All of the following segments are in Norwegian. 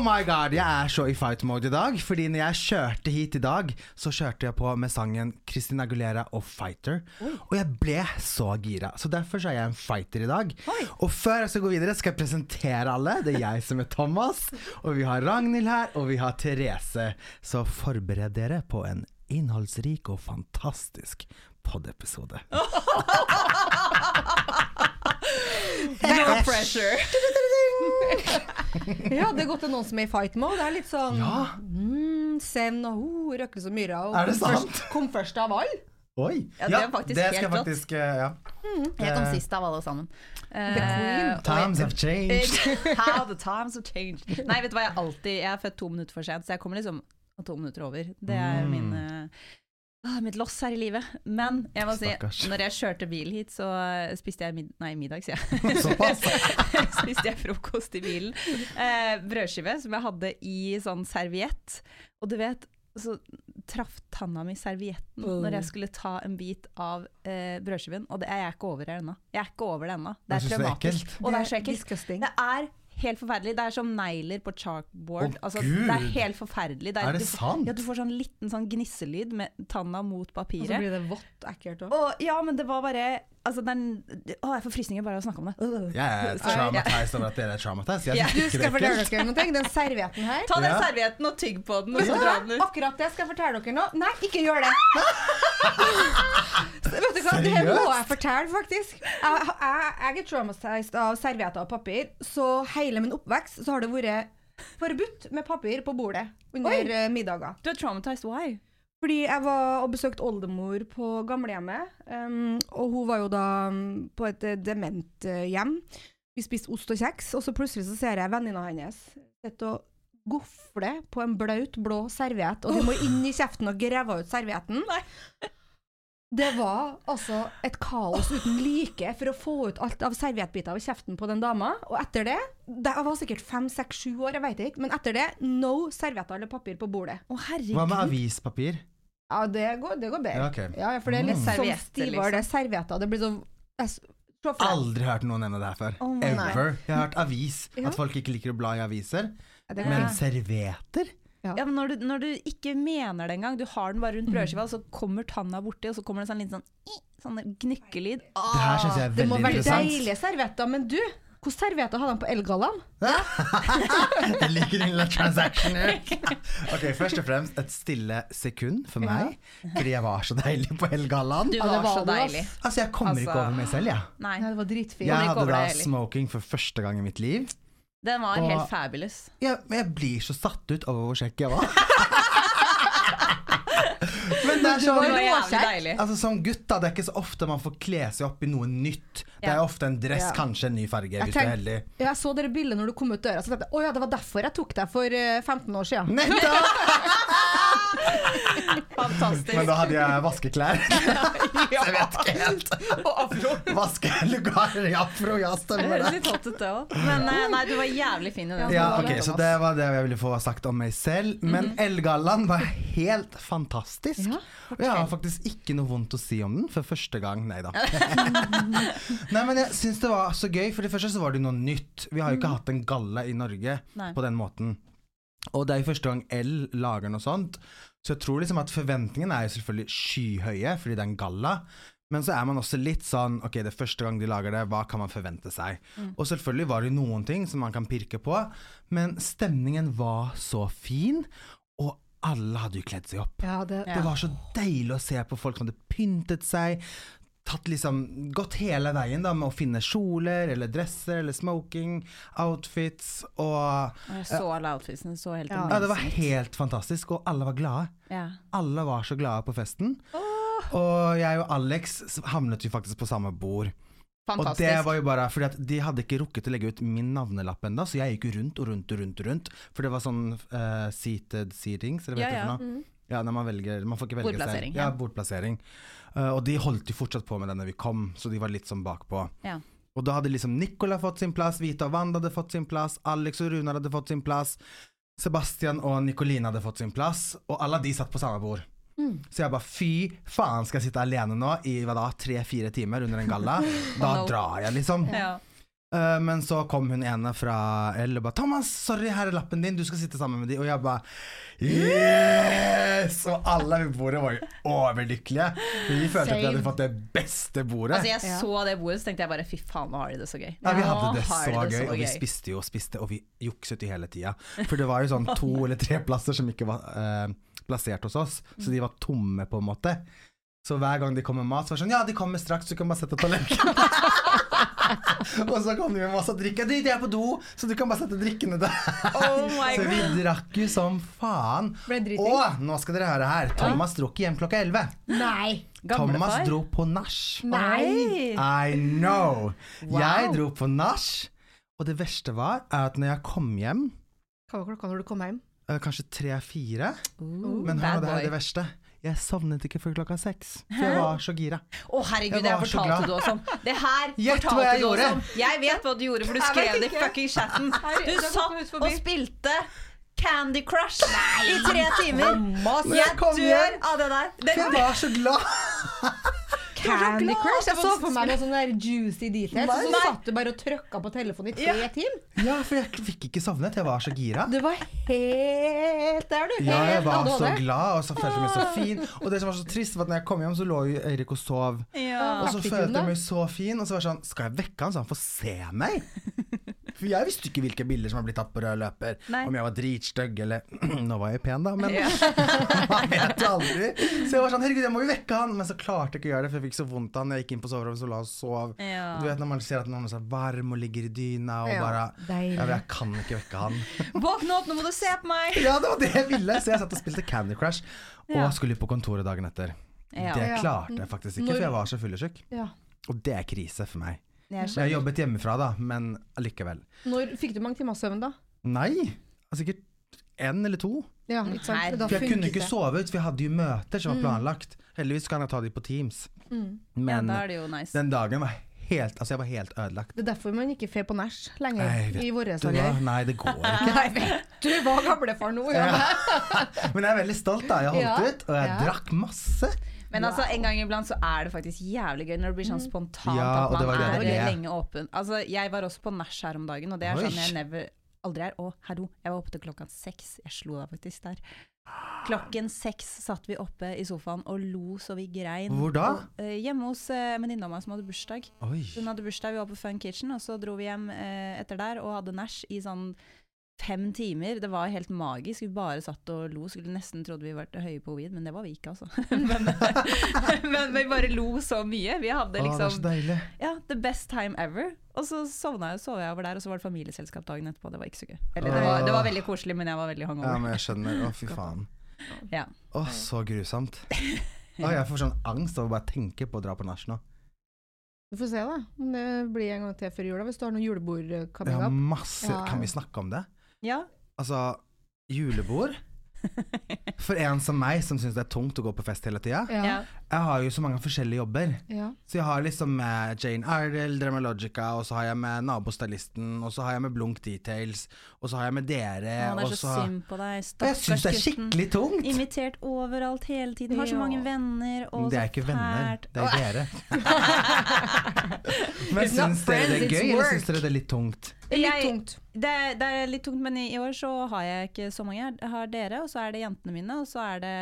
my god, jeg er så i fight mode i dag. Fordi når jeg kjørte hit i dag, så kjørte jeg på med sangen Christina Aguilera og Fighter. Og jeg ble så gira. Så derfor så er jeg en fighter i dag. Og før jeg skal gå videre, skal jeg presentere alle. Det er jeg som er Thomas. Og vi har Ragnhild her, og vi har Therese. Så forbered dere på en innholdsrik og fantastisk pod-episode. No pressure. ja, det er godt det er noen som er i fight mode. Det er litt sånn Ja. mm, Send og oh, Røkkelse og Myra. Og Er det sant? Først, kom først av alle. Oi! Ja, det er faktisk det skal jeg faktisk eh, ja. Jeg kom sist av alle sammen. The. Eh, Times have changed. How the times have changed. Nei, vet du hva, jeg alltid Jeg er født to minutter for sent, så jeg kommer liksom to minutter over. Det er Mm. min eh, ah, mitt loss her i livet. Men jeg må Stakkars. si, når jeg kjørte bil hit, så eh, spiste jeg mid nei, middag, sier jeg. Spiste jeg frokost i bilen. Eh, brødskive som jeg hadde i sånn serviett. Og du vet, så traff tanna mi servietten Oh. når jeg skulle ta en bit av eh, brødskiven. Og det er jeg ikke over det ennå. Jeg er ikke over det ennå. Er det er traumatisk. Og det er så ekkelt. Det er helt forferdelig. Det er som negler på chalkboard. Å, altså, Gud! det er helt forferdelig. Er det du, sant? Ja, du får sånn liten sånn gnisselyd med tanna mot papiret. Og så blir det vått ekkelt òg. Ja, men det var bare altså, den, Å, jeg får frysninger bare av å snakke om det. Jeg er traumatized over at dere er traumatized. Jeg Du skal fortelle dere noe. Den servietten her Ta den Ja. servietten og tygg på den, og så Ja, dra den ut. Akkurat det skal jeg fortelle dere nå. Nei, ikke gjør det! Så Vet du hva, Det må jeg fortelle, faktisk. Jeg, jeg, jeg er traumatized av servietter og papir, så hele min oppvekst så har det vært forbudt med papir på bordet under Oi. eh, middager. Du er traumatized, why? Fordi jeg var og besøkte oldemor på gamlehjemmet, um, og hun var jo da um, på et eh, dementhjem. Vi spiste ost og kjeks, og så plutselig så ser jeg venninna hennes sitte og gofle på en blaut, blå serviett, og de må inn i kjeften og grave ut servietten. Nei. Det var altså et kaos uten like for å få ut alt av serviettbiter av kjeften på den dama. Og etter det det Jeg var sikkert fem, seks, sju år, jeg vet ikke, men etter det no servietter eller papir på bordet. Å, herregud. Hva med avispapir? Ja, det går, det går bedre. Ja, ok. Ja, for det er litt Mm. sånn Servietter, stivere, liksom. det er servietter. Det blir sånn. Aldri hørt noen nevne det her før. Oh Ever. Jeg har hørt avis. Ja. At folk ikke liker å bla i aviser. Ja, Men servietter? Ja, men når du, når du ikke mener det engang, du har den bare rundt brødskiva, så kommer tanna borti, og så kommer det en sånn liten sånn, sånn gnykkelyd. Det her syns jeg er Det må være interessant. deilige servietter. Men du, hvilke servietter hadde han på Elgallaen? Jeg liker din lille transaction. Ok, Først og fremst et stille sekund for meg, fordi jeg var så deilig på Elgallaen. Du Ja, var, så deilig. Altså, jeg kommer ikke Altså- over meg selv, jeg. Nei, Nei, det var dritfint. Jeg hadde da smoking for første gang i mitt liv. den var Og- helt fabulous. Jeg, men jeg blir så satt ut over hvor kjekk jeg var. Det er Det sånn var deilig. Altså Som gutt da, det er ikke så ofte man får kle seg opp i noe nytt. Det er ofte en dress, Ja. kanskje en ny farge, Jeg hvis du er heldig. Jeg så dere bildet når du kom ut døra, så tenkte jeg å ja, det var derfor jeg tok deg for eh, 15 år siden. Nettopp! Fantastisk. Men da hadde jeg vaskeklær. ja, jeg vet ikke helt. Og afro. Vaskelugar i afro, ja, Det stemmer høres det. litt hot ut, det òg. Men eh, nei, du var jævlig fin i den. Ja, ok, Så det var det jeg ville få sagt om meg selv. Men Elgallaen var helt fantastisk. Ja, Og jeg har faktisk ikke noe vondt å si om den for første gang. Nei da. Nei, men jeg syns det var så gøy. For det første så var det noe nytt. Vi har jo ikke hatt en galle i Norge Nei. på den måten. Og det er jo første gang L lager noe sånt. Så jeg tror liksom at forventningene er jo selvfølgelig skyhøye, fordi det er en galla. Men så er man også litt sånn Ok, det er første gang de lager det, hva kan man forvente seg? Og selvfølgelig var det noen ting som man kan pirke på, men stemningen var så fin, og alle hadde jo kledd seg opp. Ja, det, Det var så deilig å se på folk som hadde pyntet seg, tatt liksom, gått hele veien da med å finne kjoler eller dresser eller smoking, outfits og jeg så alle outfitsene, så helt Ja. Ja, det var helt fantastisk, og alle var glade. ja. Alle var så glade på festen. Og jeg og Alex havnet jo faktisk på samme bord. Og det var jo bare fordi at de hadde ikke rukket å legge ut min navnelapp ennå, så jeg gikk jo rundt og rundt og rundt. og rundt For det var sånn uh, seated seatings, eller hva Ja, heter det ja. for noe? Ja, når man velger Man får ikke velge Bordplassering, selv. Ja, ja. bordplassering. Eh, og de holdt jo fortsatt på med det når vi kom, så de var litt sånn bakpå. Ja. Og da hadde liksom Nicola fått sin plass, Vita og Wanda hadde fått sin plass, Alex og Runar hadde fått sin plass, Sebastian og Nicoline hadde fått sin plass, og alle de satt på samme bord. Så jeg bare fy faen, skal jeg sitte alene nå i hva da, tre-fire timer under en galla? Da drar jeg, liksom. Ja. Eh, men så kom hun ene fra L og bare 'Thomas, sorry, her er lappen din, du skal sitte sammen med de'. Og jeg bare Yes! Og alle ved bordet var jo overlykkelige. Vi følte at vi hadde fått det beste bordet. Altså, jeg Ja. så det bordet, så tenkte jeg bare fy faen, nå har de det så gøy. Ja, vi hadde det så det gøy, og vi spiste jo og spiste, og vi jukset jo hele tida. For det var jo sånn to eller tre plasser som ikke var uh, plassert hos oss, så de var tomme, på en måte. Så hver gang de kom med mat, så var det sånn Ja, de kommer straks, du kan bare sette tallerkenen. og så kom de med masse drikke. De, de er på do, så du kan bare sette drikkene der. Oh så vi drakk jo som faen. Og nå skal dere høre her. Thomas dro ikke hjem klokka elleve. Thomas dro på nach. Nei. I know! Wow. Jeg dro på nach, og det verste var at når jeg kom hjem, Hva var klokka når du kom hjem? eh, kanskje tre-fire Ooh, Men hør det er det verste. Jeg sovnet ikke før klokka seks, for jeg var så gira. Å herregud, Jeg det så fortalte glad. du oss om. Det her Gjett hva fortalte jeg du oss gjorde. om. Jeg vet hva du gjorde, for du skrev det i fucking chatten. Du det satt og spilte Candy Crush i tre timer. Jeg Jeg kom dør av det der. Den, jeg var så glad! Candy Crush? Jeg så for meg noe sånn der juicy details. Og så satt du bare og trykka på telefonen i tre timer. Ja, for jeg fikk ikke sovnet. Jeg var så gira. Du var helt der, du. Ja, jeg var så glad, og så følte jeg meg så fin. Og det som var så trist, var at når jeg kom hjem, så lå jo Eirik og sov. Ja. Og så følte jeg meg så fin, og så var det sånn Skal jeg vekke han så han får se meg? For jeg visste ikke hvilke bilder som har blitt tatt på rød løper. Nei. Om jeg var dritstygg eller Nå var jeg pen, da, men Ja. man vet jo aldri. Så jeg var sånn Herregud, jeg må jo vekke han! Men så klarte jeg ikke å gjøre det, for jeg fikk så vondt av han. Jeg gikk inn på soverommet og la oss sove. Ja. Du vet når man ser at noen er så varm og ligger i dyna og Ja, bare deilig. ja, Jeg kan ikke vekke han. Våkne opp, nå må du se på meg! Ja, det var det jeg ville! Så jeg satt og spilte Candy Crush, og skulle på kontoret dagen etter. Ja. Det klarte jeg faktisk ikke, for jeg var så fyllesyk. Ja. Og det er krise for meg. Jeg jeg har jobbet hjemmefra, da, men allikevel. Når fikk du mange timer søvn, da? Nei, sikkert én eller to. Ja, ikke sant? For jeg kunne ikke det. sove ut, for jeg hadde jo møter som var planlagt. Heldigvis kan jeg ta de på Teams. Mm. ja, Men da er det jo nice. den dagen var helt Altså, jeg var helt ødelagt. Det er derfor man ikke fer på nach lenger Nei, vet i våre sanger. dager. Nei, det går ikke. Nei, vet du hva gamlefar nå gjør? Ja. Men jeg er veldig stolt, da. Jeg holdt Ja. ut, og jeg Ja. drakk masse. Men altså, en gang iblant så er det faktisk jævlig gøy når det blir sånn spontant Ja, at man er det lenge åpen. Altså, jeg var også på nach her om dagen, og det er sånn jeg never aldri er. Å, hallo, jeg var oppe til klokka seks. Jeg slo deg faktisk der. Klokken seks satt vi oppe i sofaen og lo så vi grein. Hvor da? Og, uh, hjemme hos uh, en venninne av meg som hadde bursdag. Oi. Hun hadde bursdag, vi var på Fun Kitchen, og så dro vi hjem uh, etter der og hadde nach i sånn fem timer. Det var helt magisk. Vi bare satt og lo. Skulle nesten trodde vi var høye på weed, men det var vi ikke, altså. men, men vi bare lo så mye. Vi hadde Å, det er så liksom ja, the best time ever. Og så sovna jeg, sov jeg over der, og så var det familieselskap dagen etterpå. Det var ikke så gøy. Eller det var, det var veldig koselig, men jeg var veldig Ja, men jeg skjønner. Å, fy faen. Ja. Å, så grusomt. Å, jeg får sånn angst av å bare tenke på å dra på nach nå. Du får se, da. Om det blir en gang til før jula, hvis du har noe julebord coming up. Ja, masse Ja. Kan vi snakke om det? Ja. Altså, julebord For en som meg, som syns det er tungt å gå på fest hele tida. Ja. Jeg har jo så mange forskjellige jobber. ja. Så jeg har liksom med Jane Iredale, Dramalogica, og så har jeg med Nabostylisten, og så har jeg med Blunk Details, og så har jeg med dere, Han er så så synd på deg. Og jeg Stakkars syns det er skikkelig tungt! Invitert overalt hele tiden. Har så mange venner. Og Det er ikke venner, det er dere. Men syns dere det er gøy, eller syns dere det er litt tungt? Det er litt tungt. Det, det er litt tungt, men i, i år så har jeg ikke så mange. Jeg har dere, og så er det jentene mine, og så er det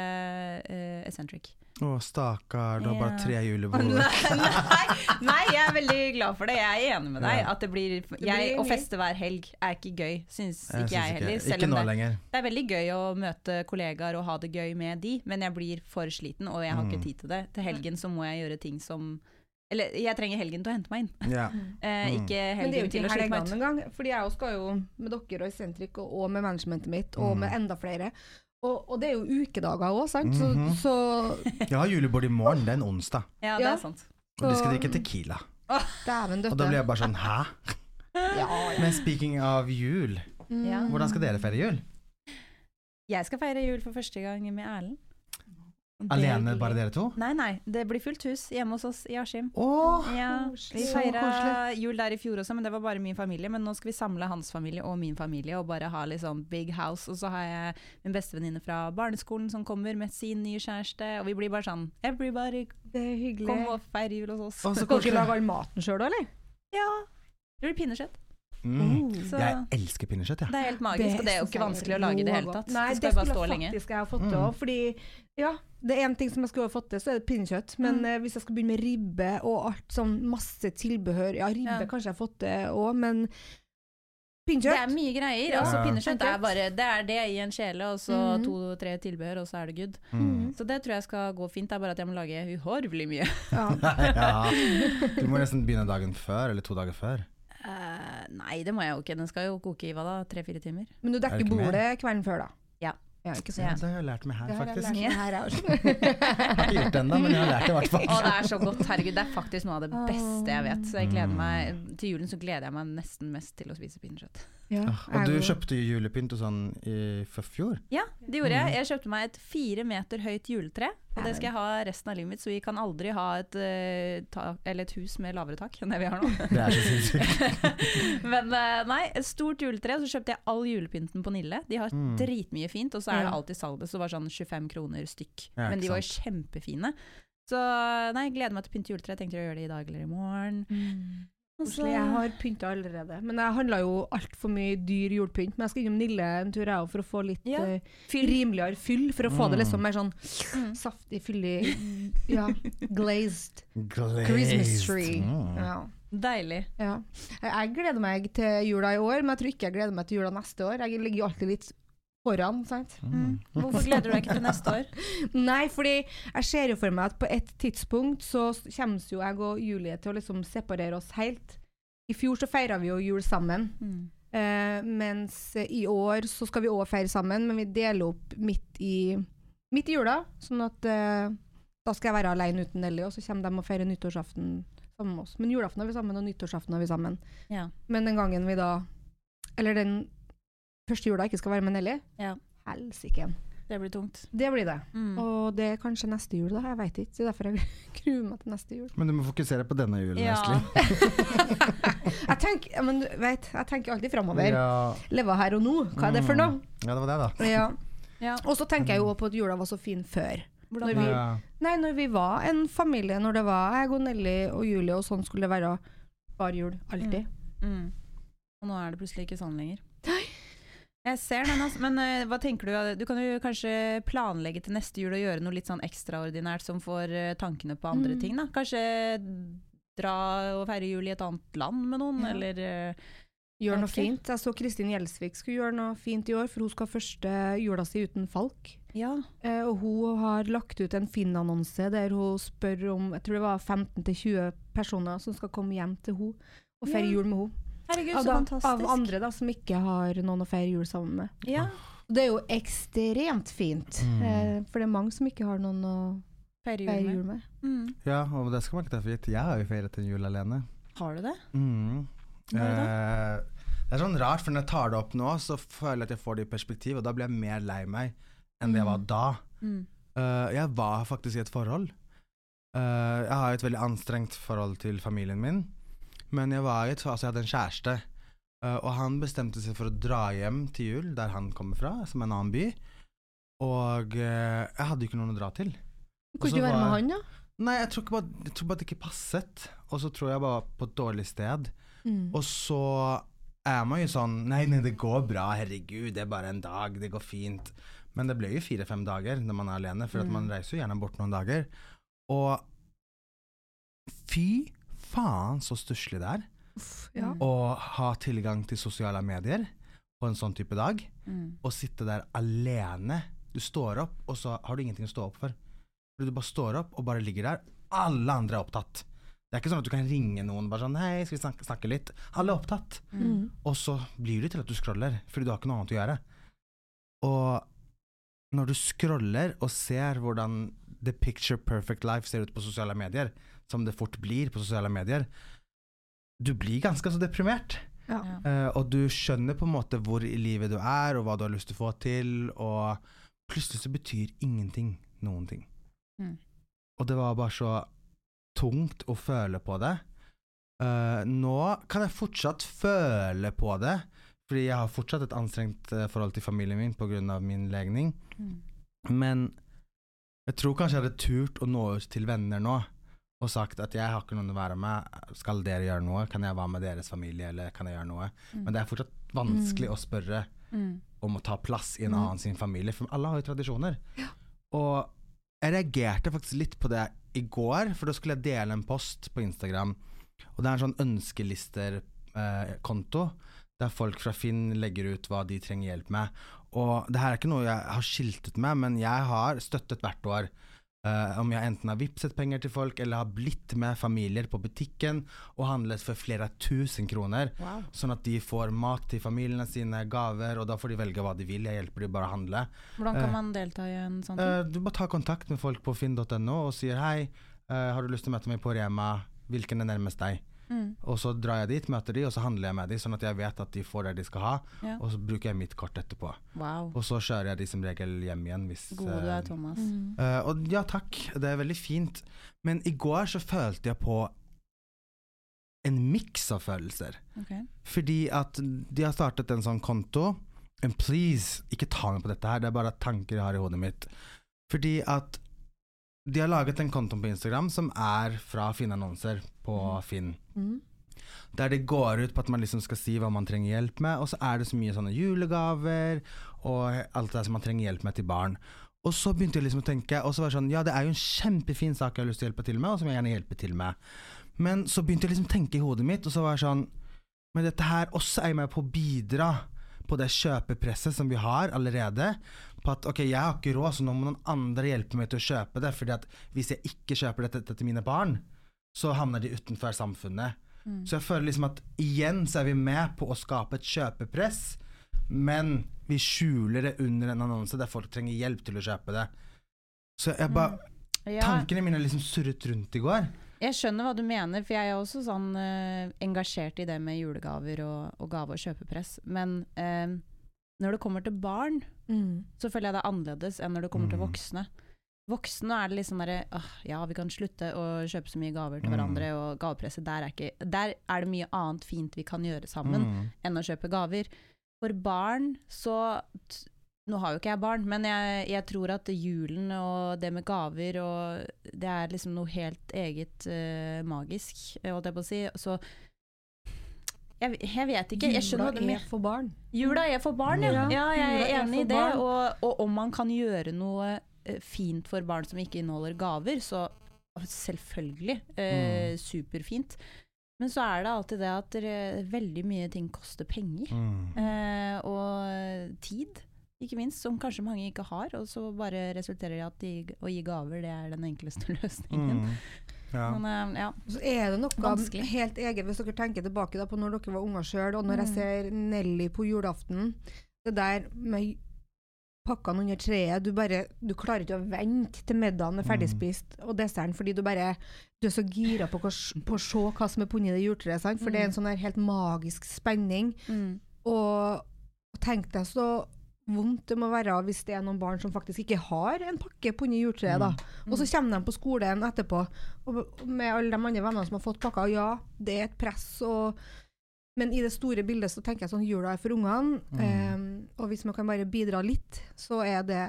uh, Eccentric. Å, stakkar, du har bare tre julebord. nei, nei, jeg er veldig glad for det. Jeg er enig med deg. At det blir, jeg, Å feste hver helg er ikke gøy, syns ikke jeg heller. Selv Ikke om det, lenger. det er veldig gøy å møte kollegaer og ha det gøy med de, men jeg blir for sliten, og jeg har Mm. ikke tid til det. Til helgen så må jeg gjøre ting som Eller jeg trenger helgen til å hente meg inn. Ja. Eh, Mm. Ikke Men det er jo helgen til ikke å slite meg ut. engang. Fordi jeg skal jo med dere og i og, og med managementet mitt og Mm. med enda flere. Og, og det er jo ukedager òg, sant. Mhm. Så, så Jeg har julebord i morgen, det er en onsdag. Ja, det er sant. Og de skal drikke Tequila. dæven Og da blir jeg bare sånn hæ? Men speaking av jul, Mm. Hvordan skal dere feire jul? Jeg skal feire jul for første gang med Erlend. Det Alene, bare dere to? Nei, nei. Det blir fullt hus hjemme hos oss i Askim. Åh, Ja, vi feira jul der i fjor også, men det var bare min familie. Men nå skal vi samle hans familie og min familie og bare ha litt sånn big house. Og så har jeg min bestevenninne fra barneskolen som kommer med sin nye kjæreste, og vi blir bare sånn Everybody, Det er hyggelig. kom og feir jul hos oss. Og så Skal dere lage all maten sjøl, eller? Ja. Det blir pinnekjøtt. Mm. Jeg elsker pinnekjøtt, jeg. det er helt magisk, og det er jo ikke vanskelig å lage i det hele tatt. Nei, det det skulle stå jeg lenge. faktisk jeg har fått til Mm. òg. Fordi ja, det er én ting som jeg skulle ha fått til, så er det pinnekjøtt. Men Mm. eh, hvis jeg skal begynne med ribbe og alt sånn masse tilbehør Ja, ribbe Ja. kanskje jeg har fått til òg, men pinnekjøtt Det er mye greier. Ja. Altså, pinnekjøtt er bare Det er det i en kjele, og så Mhm. to-tre tilbehør, og så er det good. Mm. Så det tror jeg skal gå fint. Det er bare at jeg må lage uhorvelig mye. ja. ja. Du må nesten begynne dagen før, eller to dager før. Eh, nei, det må jeg jo ikke. Den skal jo koke i hva da? Tre-fire timer? Men du Er dekker bordet kvelden før, da? Ja. ja ikke Ja. Det har jeg lært meg her, jeg faktisk. lært meg her, jeg har ikke gjort det ennå, men jeg har lært det i hvert fall. Å, det er så godt. Herregud, det er faktisk noe av det beste jeg vet. Så jeg gleder Mm. meg Til julen så gleder jeg meg nesten mest til å spise pinnekjøtt. Ja, Og du kjøpte julepynt og sånn i fjor? Ja, det gjorde jeg. Jeg kjøpte meg et fire meter høyt juletre. Og det skal jeg ha resten av livet mitt, så vi kan aldri ha et, eh, ta, eller et hus med lavere tak enn det vi har nå. Det er så sinnssykt. Men eh, nei, et stort juletre. Så kjøpte jeg all julepynten på Nille. De har Mm. dritmye fint, og så er det alltid salget, Så det var sånn 25 kroner stykk. Ja, Men de var jo kjempefine. Så nei, jeg gleder meg til å pynte juletre. Jeg tenkte å gjøre det i dag eller i morgen. Så- Koselig. Jeg har pynta allerede. Men jeg handla jo altfor mye dyr julepynt. Men jeg skal innom Nille en tur jeg òg, for å få litt Ja. uh, Fyll. rimeligere fyll. For å få det Mm. liksom mer sånn Mm. saftig, fyldig Ja, glazed Glazed. Christmas tree. Mm. Ja. Deilig. Ja. Jeg gleder meg til jula i år, men jeg tror ikke jeg gleder meg til jula neste år. Jeg ligger alltid litt foran, sant. Mm. Hvorfor gleder du deg ikke til neste år? Nei, fordi jeg ser jo for meg at på et tidspunkt så kommer jo jeg og Julie til å liksom separere oss helt. I fjor så feira vi jo jul sammen. Mm. Uh, mens i år så skal vi òg feire sammen, men vi deler opp midt i, midt i jula. Sånn at uh, da skal jeg være alene uten Nelly, og så kommer de og feirer nyttårsaften sammen med oss. Men julaften er vi sammen, og nyttårsaften er vi sammen. Ja. Men den gangen vi da Eller den første jula ikke skal være med Nelly, Ja. helsike. Det blir tungt. Det blir det. Mm. Og det er kanskje neste jul, da. Jeg veit ikke. Det er derfor jeg gruer meg til neste jul. Men du må fokusere på denne julen, Ja. Jeg tenker, men du vet, jeg tenker alltid framover. Ja. Leve her og nå. Hva er det for noe? ja, det var det, da. Ja. Ja. Og så tenker jeg jo på at jula var så fin før. Når vi- Nei, når vi var en familie, når det var jeg og Nelly og Julie, og sånn skulle det være hver jul. Alltid. Mm. Og nå er det plutselig ikke sånn lenger. Jeg ser den, altså. Men uh, hva tenker du? Du kan jo kanskje planlegge til neste jul og gjøre noe litt sånn ekstraordinært som får eh, tankene på andre Mm. ting, da. Kanskje dra og feire jul i et annet land med noen, Ja. eller uh, Gjør noe fint. Jeg så Kristin Gjelsvik skulle gjøre noe fint i år, for hun skal ha første jula si uten Falk. Ja. Eh, og hun har lagt ut en Finn-annonse der hun spør om jeg tror det var 15-20 personer som skal komme hjem til henne og feire Ja. jul med henne. Herregud, Av, så da- fantastisk. av andre da, som ikke har noen å feire jul sammen med. Ja. Det er jo ekstremt fint, Mm. eh, for det er mange som ikke har noen å Feire feire jul jul med. Mm. ja, og det skal man ikke ta for gitt. Jeg har jo feiret en jul alene. Har du det? Mm. Er Eh, det er sånn rart, for når jeg tar det opp nå, så føler jeg at jeg får det i perspektiv, og da blir jeg mer lei meg enn det jeg var Mm. da. Mm. Uh, jeg var faktisk i et forhold. Uh, jeg har et veldig anstrengt forhold til familien min, men jeg var altså jeg hadde en kjæreste, eh, og han bestemte seg for å dra hjem til jul, der han kommer fra, som en annen by, og eh, jeg hadde jo ikke noen å dra til. Kunne du være med han, da? Nei, jeg tror, bare, jeg tror bare det ikke passet, og så tror jeg bare på et dårlig sted. Mm. Og så er man jo sånn Nei, nei, det går bra, herregud, det er bare en dag, det går fint. Men det ble jo fire-fem dager når man er alene, for Mm. man reiser jo gjerne bort noen dager. Og fy faen så stusslig det er ja. Mm. å ha tilgang til sosiale medier på en sånn type dag, Mm. og sitte der alene. Du står opp, og så har du ingenting å stå opp for. Du bare står opp og bare ligger der. Alle andre er opptatt. Det er ikke sånn at du kan ringe noen bare sånn Hei, skal vi snakke, snakke litt? Alle er opptatt. Mm. Og så blir det til at du scroller, fordi du har ikke noe annet å gjøre. Og når du scroller og ser hvordan the picture perfect life ser ut på sosiale medier, som det fort blir på sosiale medier, du blir ganske så deprimert. Ja. Eh, og du skjønner på en måte hvor i livet du er, og hva du har lyst til å få til, og plutselig så betyr ingenting noen ting. Mm. Og det var bare så tungt å føle på det. Uh, nå kan jeg fortsatt føle på det, fordi jeg har fortsatt et anstrengt eh, forhold til familien min pga. min legning. Mm. Men jeg tror kanskje jeg hadde turt å nå ut til venner nå og sagt at jeg har ikke noen å være med, skal dere gjøre noe? Kan jeg være med deres familie, eller kan jeg gjøre noe? Mm. Men det er fortsatt vanskelig å spørre Mm. om å ta plass i en Mm. annen sin familie, for alle har jo tradisjoner. Og jeg reagerte faktisk litt på det i går, for da skulle jeg dele en post på Instagram, og det er en sånn ønskelister-konto, der folk fra Finn legger ut hva de trenger hjelp med. Og det her er ikke noe jeg har skiltet med, men jeg har støttet hvert år. Eh, om jeg enten har vippset penger til folk, eller har blitt med familier på butikken og handlet for flere tusen kroner. Wow. Sånn at de får mat til familiene sine, gaver, og da får de velge hva de vil. Jeg hjelper de bare å handle. Hvordan kan kan man delta i en sånn ting? Uh, du bare tar kontakt med folk på finn.no og sier hei, har du lyst til å møte meg på Rema, hvilken er nærmest deg? Mm. Og så drar jeg dit, møter de, og så handler jeg med de, sånn at jeg vet at de får det de skal ha, Ja. og så bruker jeg mitt kort etterpå. Wow. Og så kjører jeg de som regel hjem igjen hvis God du eh, er, Thomas. Mm. Uh, Og ja, takk, det er veldig fint. Men i går så følte jeg på en miks av følelser. Okay. Fordi at de har startet en sånn konto. And please, ikke ta meg på dette her, det er bare tanker jeg har i hodet mitt. Fordi at de har laget en konto på Instagram som er fra Finn-annonser på Finn. Mm. Der det går ut på at man liksom skal si hva man trenger hjelp med, og så er det så mye sånne julegaver og alt det som man trenger hjelp med til barn. Og så begynte jeg liksom å tenke, og så var det sånn, ja det er jo en kjempefin sak jeg har lyst til å hjelpe til med, og som jeg gjerne hjelper til med. Men så begynte jeg liksom å tenke i hodet mitt, og så var det sånn, men dette her også er med på å bidra på det kjøpepresset som vi har allerede. På at ok, jeg har ikke råd, så nå må noen andre hjelpe meg til å kjøpe det. fordi at hvis jeg ikke kjøper dette, til mine barn, så havner de utenfor samfunnet. Mm. Så jeg føler liksom at igjen så er vi med på å skape et kjøpepress, men vi skjuler det under en annonse der folk trenger hjelp til å kjøpe det. Så jeg bare, Ja, tankene mine liksom surret rundt i går. jeg skjønner hva du mener, for jeg er også sånn eh, engasjert i det med julegaver og, og gave- og kjøpepress. Men eh, når det kommer til barn, Mm. så føler jeg det er annerledes enn når det kommer til Mm. voksne. Voksne er det litt sånn derre «Åh, Ja, vi kan slutte å kjøpe så mye gaver til Mm. hverandre, og gavepresset der er ikke Der er det mye annet fint vi kan gjøre sammen Mm. enn å kjøpe gaver. For barn så Nå har jo ikke jeg barn, men jeg, jeg tror at julen og det med gaver og Det er liksom noe helt eget uh, magisk, eh, holdt jeg på å si. Så jeg, jeg vet ikke. Jeg skjønner Jula er for barn. Jula er for barn, ja. Ja, jeg er enig i det. Og, og om man kan gjøre noe eh, fint for barn som ikke inneholder gaver, så selvfølgelig eh, superfint. Men så er det alltid det at veldig mye ting koster penger. Mm. Eh, og tid, ikke minst, som kanskje mange ikke har. Og så bare resulterer det i at de, å gi gaver, det er den enkleste løsningen. Mm. Ja. Men eh, ja. Så er det noe Vanskelig. helt eget, hvis dere tenker tilbake da, på når dere var unger sjøl, og når jeg Mm. ser Nelly på julaften. Det der med pakkene under treet, du bare Du klarer ikke å vente til middagen er ferdigspist og desserten, fordi du bare Du er så gira på, på å se hva som er i det juletreet, sant? for det er en sånn der helt magisk spenning. Mm. Og tenk deg så vondt det må være hvis det er noen barn som faktisk ikke har en pakke på under juletreet. da. Og så kommer de på skolen etterpå og med alle de andre vennene som har fått pakker. Ja, det er et press, og, men i det store bildet så tenker jeg sånn jula er for ungene. Mm. eh, og hvis man kan bare bidra litt, så er det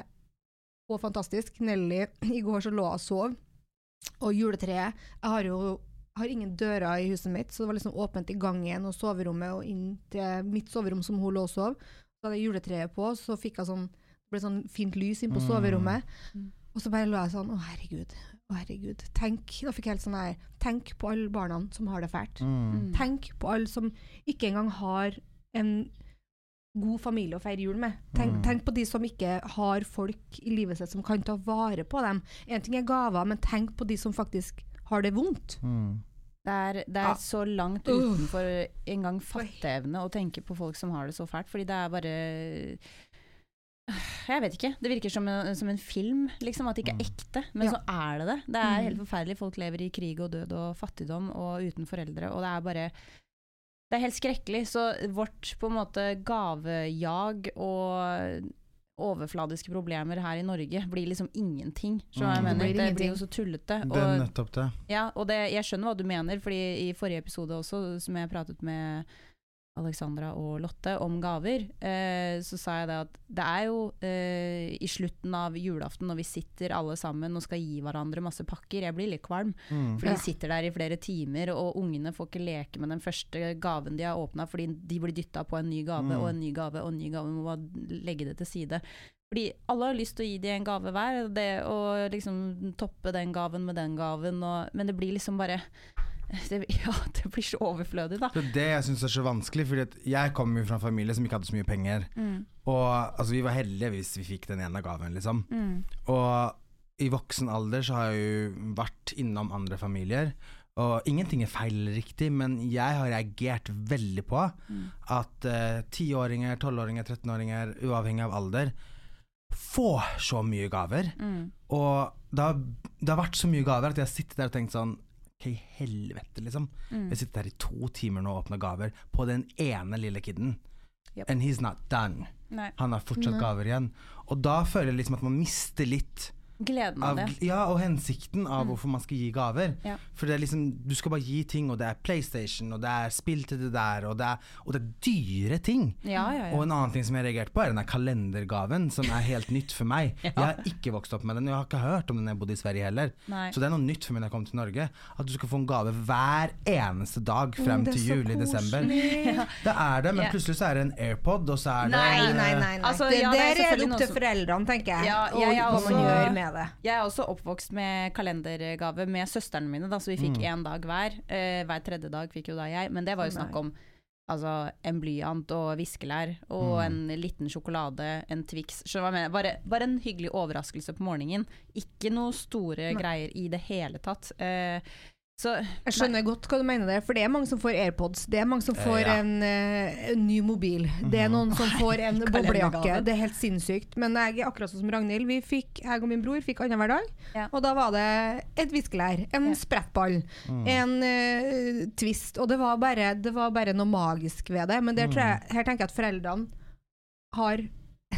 òg fantastisk. Nelly, i går så lå hun og sov, og juletreet Jeg har jo jeg har ingen dører i huset mitt, så det var liksom åpent i gangen og soverommet og inn til mitt soverom som hun lå og sov. Så hadde jeg juletreet på, så fikk jeg sånn, det ble sånn fint lys inn på Mm. soverommet. Mm. Og så bare lå jeg sånn Å, herregud. Å, herregud. Tenk, da fikk jeg helt sånn her Tenk på alle barna som har det fælt. Mm. Tenk på alle som ikke engang har en god familie å feire jul med. Tenk, Mm. tenk på de som ikke har folk i livet sitt som kan ta vare på dem. En ting er gaver, men tenk på de som faktisk har det vondt. Mm. Det er, det er Ja. så langt utenfor engang fatteevne å tenke på folk som har det så fælt, fordi det er bare Jeg vet ikke. Det virker som en, som en film, liksom. At det ikke er ekte. Men Ja. så er det det. Det er Mm. helt forferdelig. Folk lever i krig og død og fattigdom og uten foreldre, og det er bare Det er helt skrekkelig. Så vårt på en måte gavejag og overfladiske problemer her i Norge blir liksom ingenting. Så jeg Mm. mener, Det blir det blir jo så tullete. Det er nettopp det. ja, og det, jeg skjønner hva du mener, fordi i forrige episode også, som jeg pratet med Alexandra og Lotte om gaver, eh, så sa jeg det at det er jo eh, i slutten av julaften når vi sitter alle sammen og skal gi hverandre masse pakker, jeg blir litt kvalm, Mm. for de sitter der i flere timer, og ungene får ikke leke med den første gaven de har åpna, fordi de blir dytta på en ny gave Mm. og en ny gave og en ny gave, må bare legge det til side. Fordi alle har lyst til å gi dem en gave hver, det, og liksom toppe den gaven med den gaven, og, men det blir liksom bare det, Ja, det blir så overflødig, da. Det er det jeg syns er så vanskelig, Fordi jeg kommer jo fra en familie som ikke hadde så mye penger. Mm, Og altså, vi var heldige hvis vi fikk den ene gaven, liksom. mm, Og i voksen alder så har jeg jo vært innom andre familier. Og ingenting er feil eller riktig, men jeg har reagert veldig på mm. at tiåringer, uh, tolvåringer, trettenåringer, uavhengig av alder, får så mye gaver. Mm. Og det har, det har vært så mye gaver at jeg har sittet der og tenkt sånn I helvete, liksom. Mm. Jeg sitter der i to timer nå og åpner gaver på den ene lille kiden. Yep. And he's not done. Nei. Han har fortsatt Nei. gaver igjen. Og da føler jeg liksom at man mister litt Gleden av av, det. ja, og hensikten av Mm. hvorfor man skal gi gaver. Ja. For det er liksom, du skal bare gi ting, og det er PlayStation, og det er spill til det der, og det er, og det er dyre ting. Ja, ja, Og en annen ting som jeg reagerte på, er den der kalendergaven, som er helt nytt for meg. Ja. Jeg har ikke vokst opp med den, og jeg har ikke hørt om den jeg bodde i Sverige heller. Nei. Så det er noe nytt for meg når jeg kom til Norge. At du skal få en gave hver eneste dag frem Mm, til jul i desember. Det er det, men plutselig så er det en AirPod, og så er det Nei, nei, nei. nei. Altså, det, ja, det er der er opp til som- foreldrene, tenker jeg. Ja, og jeg er hva man også- gjør med det. Jeg er også oppvokst med kalendergave med søstrene mine, da, så vi fikk Mm. dag hver. Uh, hver tredje dag fikk jo da jeg, men det var jo snakk om altså, en blyant og viskelær og Mm. en liten sjokolade, en Twix. Bare, bare en hyggelig overraskelse på morgenen. Ikke noe store Nei. greier i det hele tatt. Eh, så Jeg skjønner godt hva du mener der, for det er mange som får AirPods. Det er mange som Eh, får ja. en, uh, en ny mobil. Det er noen som får en boblejakke. Det er helt sinnssykt. Men jeg er akkurat sånn som Ragnhild. Vi fikk, jeg og min bror fikk annenhver dag. Ja. Og da var det et viskelær, en Ja. sprettball, Mm. en uh, twist. Og det var, bare, det var bare noe magisk ved det. Men jeg, her tenker jeg at foreldrene har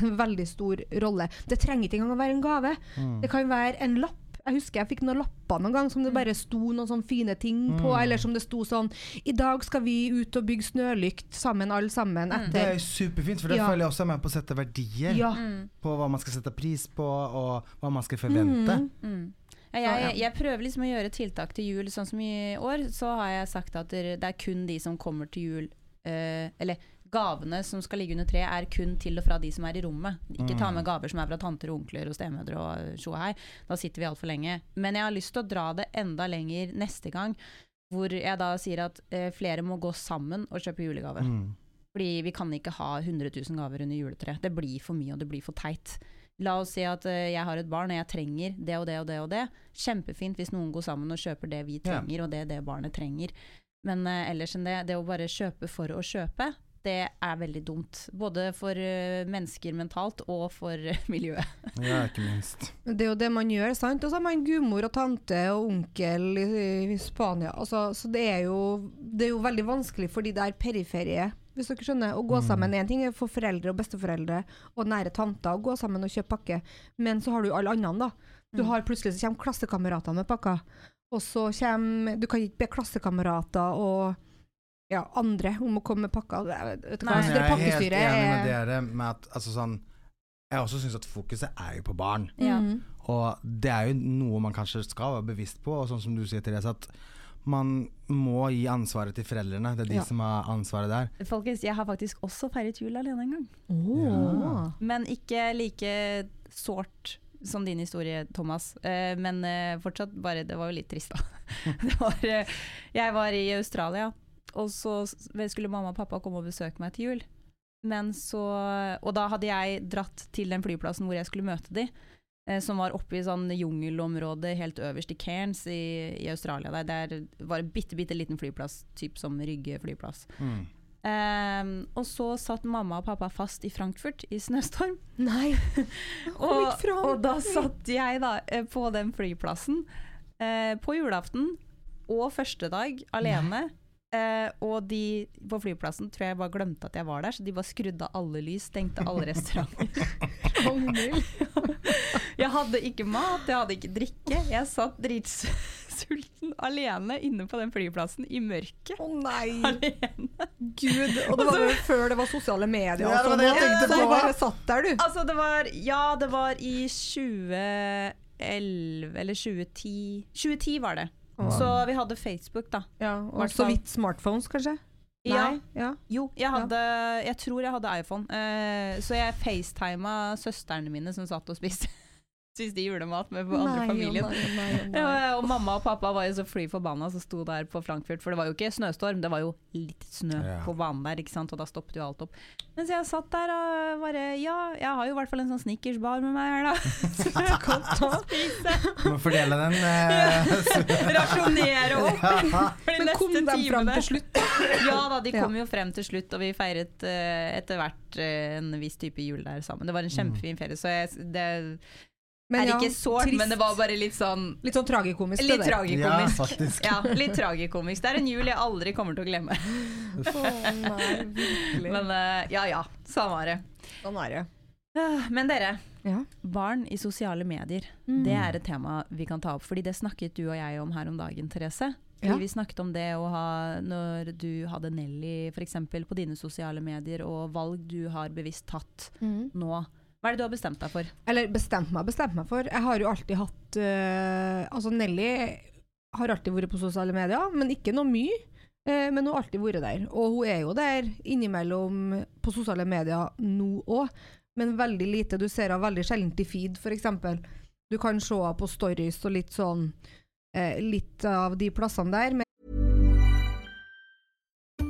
en veldig stor rolle. Det trenger ikke engang å være en gave. Mm. Det kan være en lapp. Jeg husker jeg fikk noen lapper noen gang som det bare sto noen sånne fine ting på, Mm. eller som det sto sånn I dag skal vi ut og bygge snølykt sammen, alle sammen, etter Det er superfint, for det Ja. føler jeg også er med på å sette verdier Ja. mm. på hva man skal sette pris på, og hva man skal forvente. Mm. Mm. Ja, jeg, jeg prøver liksom å gjøre tiltak til jul. Sånn som i år, så har jeg sagt at det det er kun de som kommer til jul Uh, Eller gavene som skal ligge under treet, er kun til og fra de som er i rommet. Ikke ta med gaver som er fra tanter og onkler og stemødre og tjo og hei. Da sitter vi altfor lenge. Men jeg har lyst til å dra det enda lenger neste gang. Hvor jeg da sier at eh, flere må gå sammen og kjøpe julegave. Mm. Fordi vi kan ikke ha 100 000 gaver under juletreet. Det blir for mye, og det blir for teit. La oss si at eh, jeg har et barn og jeg trenger det og det og det og det. Kjempefint hvis noen går sammen og kjøper det vi Ja. trenger, og det det barnet trenger. Men eh, ellers enn det, det å bare kjøpe for å kjøpe, det er veldig dumt. Både for eh, mennesker mentalt og for eh, miljøet. Ja, ikke minst. Det er jo det man gjør, sant? Og så har man gudmor og tante og onkel i, i Spania. Altså, så det er, jo, det er jo veldig vanskelig for de der periferie, hvis dere skjønner, å gå Mm. sammen. En ting er for foreldre og besteforeldre og nære tanter å gå sammen og kjøpe pakke, men så har du alle andre, da. Du Mm. har plutselig så kommer klassekamerater med pakker, og så kommer Du kan ikke be klassekamerater og ja, andre om å komme med pakker. Vet vet du hva? Nei. Så det jeg er helt enig med er dere med at altså sånn Jeg også syns at fokuset er jo på barn. Ja. Og det er jo noe man kanskje skal være bevisst på, og sånn som du sier, Therese, at man må gi ansvaret til foreldrene. Det er de Ja. som har ansvaret der. Folkens, jeg har faktisk også feiret jul alene en gang. Åh. Men ikke like sårt som din historie, Thomas. Eh, men eh, fortsatt bare Det var jo litt trist, da. det var, eh, jeg var i Australia, og så skulle mamma og pappa komme og besøke meg til jul. Men så Og da hadde jeg dratt til den flyplassen hvor jeg skulle møte de. eh, som var oppe i sånn jungelområde helt øverst i Cairns i, i Australia. Der. Der var en bitte, bitte liten flyplass, typ som Rygge flyplass. Mm. Ehm, og så satt mamma og pappa fast i Frankfurt i snøstorm. Nei. Og, og da satt jeg da eh, på den flyplassen eh, på julaften og første dag alene. Eh, og de på flyplassen tror jeg bare glemte at jeg var der, så de bare skrudde av alle lys, stengte alle restauranter. jeg hadde ikke mat, jeg hadde ikke drikke. Jeg satt dritsulten alene inne på den flyplassen i mørket. Å nei, Alene. gud. Og det var jo før det var sosiale medier. Ja, det var det jeg sånn, tenkte så på. du bare satt der, du. Altså, det var Ja, det var i 2011 eller 2010 2010 var det. Så vi hadde Facebook, da. Ja, og så vidt smartphones, kanskje? Ja. Ja. Jo, jeg hadde Jeg tror jeg hadde iPhone. Uh, så jeg facetima søstrene mine som satt og spiste, spiste julemat med andre Nei, familien. nei, nei, nei. Ja, og mamma og pappa var jo så fly forbanna som sto der på Frankfurt, for det var jo ikke snøstorm, det var jo litt snø Ja. på banen der, ikke sant, og da stoppet jo alt opp. Mens jeg satt der og bare Ja, jeg har jo i hvert fall en sånn snickersbar med meg her, da. Så jeg kan ta og spise. Må fordele den. Eh, Rasjonere opp for de Men kom neste de fram til slutt? Ja da, de Ja. kom jo frem til slutt, og vi feiret eh, etter hvert eh, en viss type jul der sammen. Det var en kjempefin ferie, så jeg, det Men er ja, ikke sårt, men det var bare litt sånn Litt sånn tragikomisk. det Litt ja, tragikomisk. faktisk. Ja, litt tragikomisk. Det er en jul jeg aldri kommer til å glemme. oh, nei, virkelig. Men uh, ja ja, samme er det. Sånn er det. Ah, Men dere, Ja. barn i sosiale medier. Mm. Det er et tema vi kan ta opp, fordi det snakket du og jeg om her om dagen, Therese. Ja. Vi snakket om det å ha, når du hadde Nelly f.eks. på dine sosiale medier, og valg du har bevisst tatt nå. Hva er det du har bestemt deg for? Eller bestemt meg, bestemt meg for. Jeg har jo alltid hatt uh, Altså, Nelly har alltid vært på sosiale medier, men ikke noe mye. Uh, men hun har alltid vært der. Og hun er jo der innimellom på sosiale medier nå òg, men veldig lite. Du ser henne veldig sjelden i feed, f.eks. Du kan se henne på stories og litt sånn uh, Litt av de plassene der.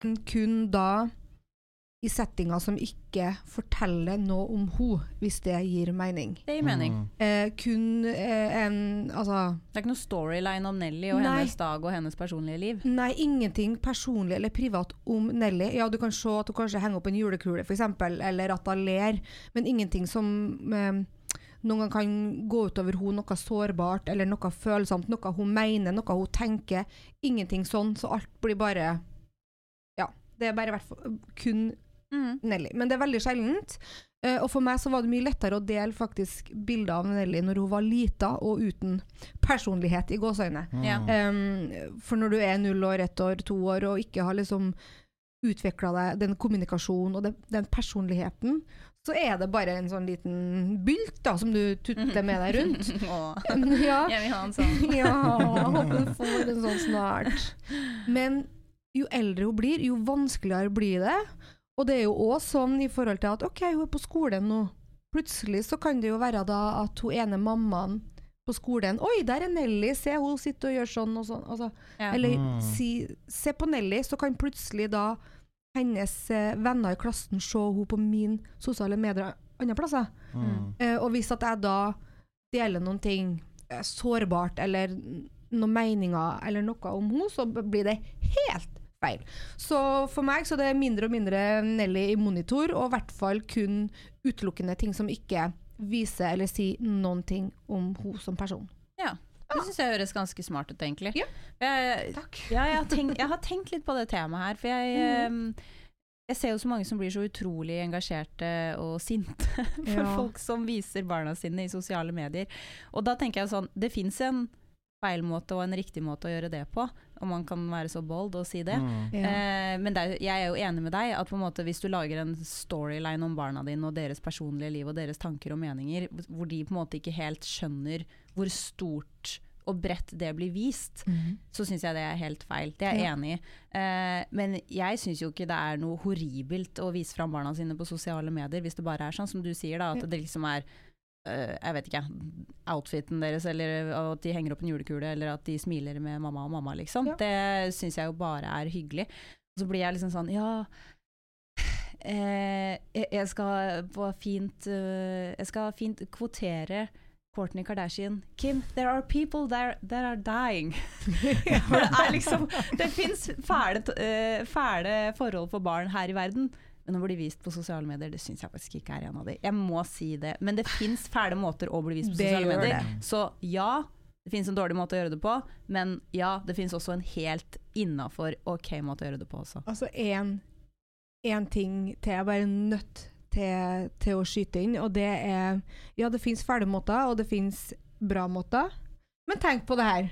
Kun da i settinger som ikke forteller noe om hun, hvis det gir mening. Det gir mening. Eh, kun eh, en Altså Det er ikke noe storyline om Nelly og Nei. hennes dag og hennes personlige liv. Nei, ingenting personlig eller privat om Nelly. Ja, du kan se at hun kanskje henger opp en julekule, f.eks., eller at hun ler, men ingenting som eh, noen gang kan gå utover henne noe sårbart eller noe følsomt, noe hun mener, noe hun tenker. Ingenting sånn, så alt blir bare det er bare i hvert fall kun Mm. Nelly. Men det er veldig sjeldent. Uh, og for meg så var det mye lettere å dele faktisk bilder av Nelly når hun var lita og uten personlighet, i gåseøyne. Mm. Um, for når du er null år, ett år, to år og ikke har liksom utvikla deg den kommunikasjonen og den, den personligheten, så er det bare en sånn liten bylt da, som du tutter med deg rundt. Åh, ja. jeg vil ha en sånn. ja, håper du får en sånn snart. Men jo eldre hun blir, jo vanskeligere blir det. Og det er jo òg sånn i forhold til at OK, hun er på skolen nå. Plutselig så kan det jo være da at hun ene mammaen på skolen Oi, der er Nelly, se hun sitter og gjør sånn og sånn. Altså, Ja. Eller si, se på Nelly, så kan plutselig da hennes eh, venner i klassen se hun på min sosiale medier andre plasser. Mm. Eh, og hvis at jeg da deler noen ting eh, sårbart, eller noen meninger eller noe om henne, så blir det helt feil. Så for meg så er det mindre og mindre Nelly i monitor, og i hvert fall kun utelukkende ting som ikke viser eller sier noen ting om hun som person. Ja. Det syns jeg høres ganske smart ut, egentlig. Ja. Jeg, Takk. Ja, jeg, har tenkt, jeg har tenkt litt på det temaet her, for jeg Mm. jeg ser jo så mange som blir så utrolig engasjerte og sinte for Ja. folk som viser barna sine i sosiale medier. Og da tenker jeg sånn, det fins en feil måte og en riktig måte å gjøre det på, og man kan være så bold og si det. Mm. Eh, men det er, jeg er jo enig med deg at på en måte hvis du lager en storyline om barna dine og deres personlige liv og deres tanker og meninger, hvor de på en måte ikke helt skjønner hvor stort og bredt det blir vist, så syns jeg det er helt feil. Det er jeg Ja. enig i. Eh, men jeg syns jo ikke det er noe horribelt å vise fram barna sine på sosiale medier, hvis det bare er sånn som du sier, da, at det liksom er jeg vet ikke, outfiten deres, eller at de henger opp en julekule, eller at de smiler med mamma og mamma, liksom. Ja. Det syns jeg jo bare er hyggelig. Og så blir jeg liksom sånn, ja eh, jeg skal fint uh, Jeg skal fint kvotere Kourtney Kardashian. Kim, there are people there that are dying. Det er liksom Det fins fæle, eh, fæle forhold for barn her i verden. Men å bli vist på sosiale medier, det syns jeg faktisk ikke er en av de. Jeg må si det. Men det fins fæle måter å bli vist på Det sosiale gjør medier. det. Så ja, det fins en dårlig måte å gjøre det på, men ja, det fins også en helt innafor ok måte å gjøre det på også. Altså én ting til jeg bare er nødt til, til å skyte inn, og det er Ja, det fins fæle måter, og det fins bra måter, men tenk på det her.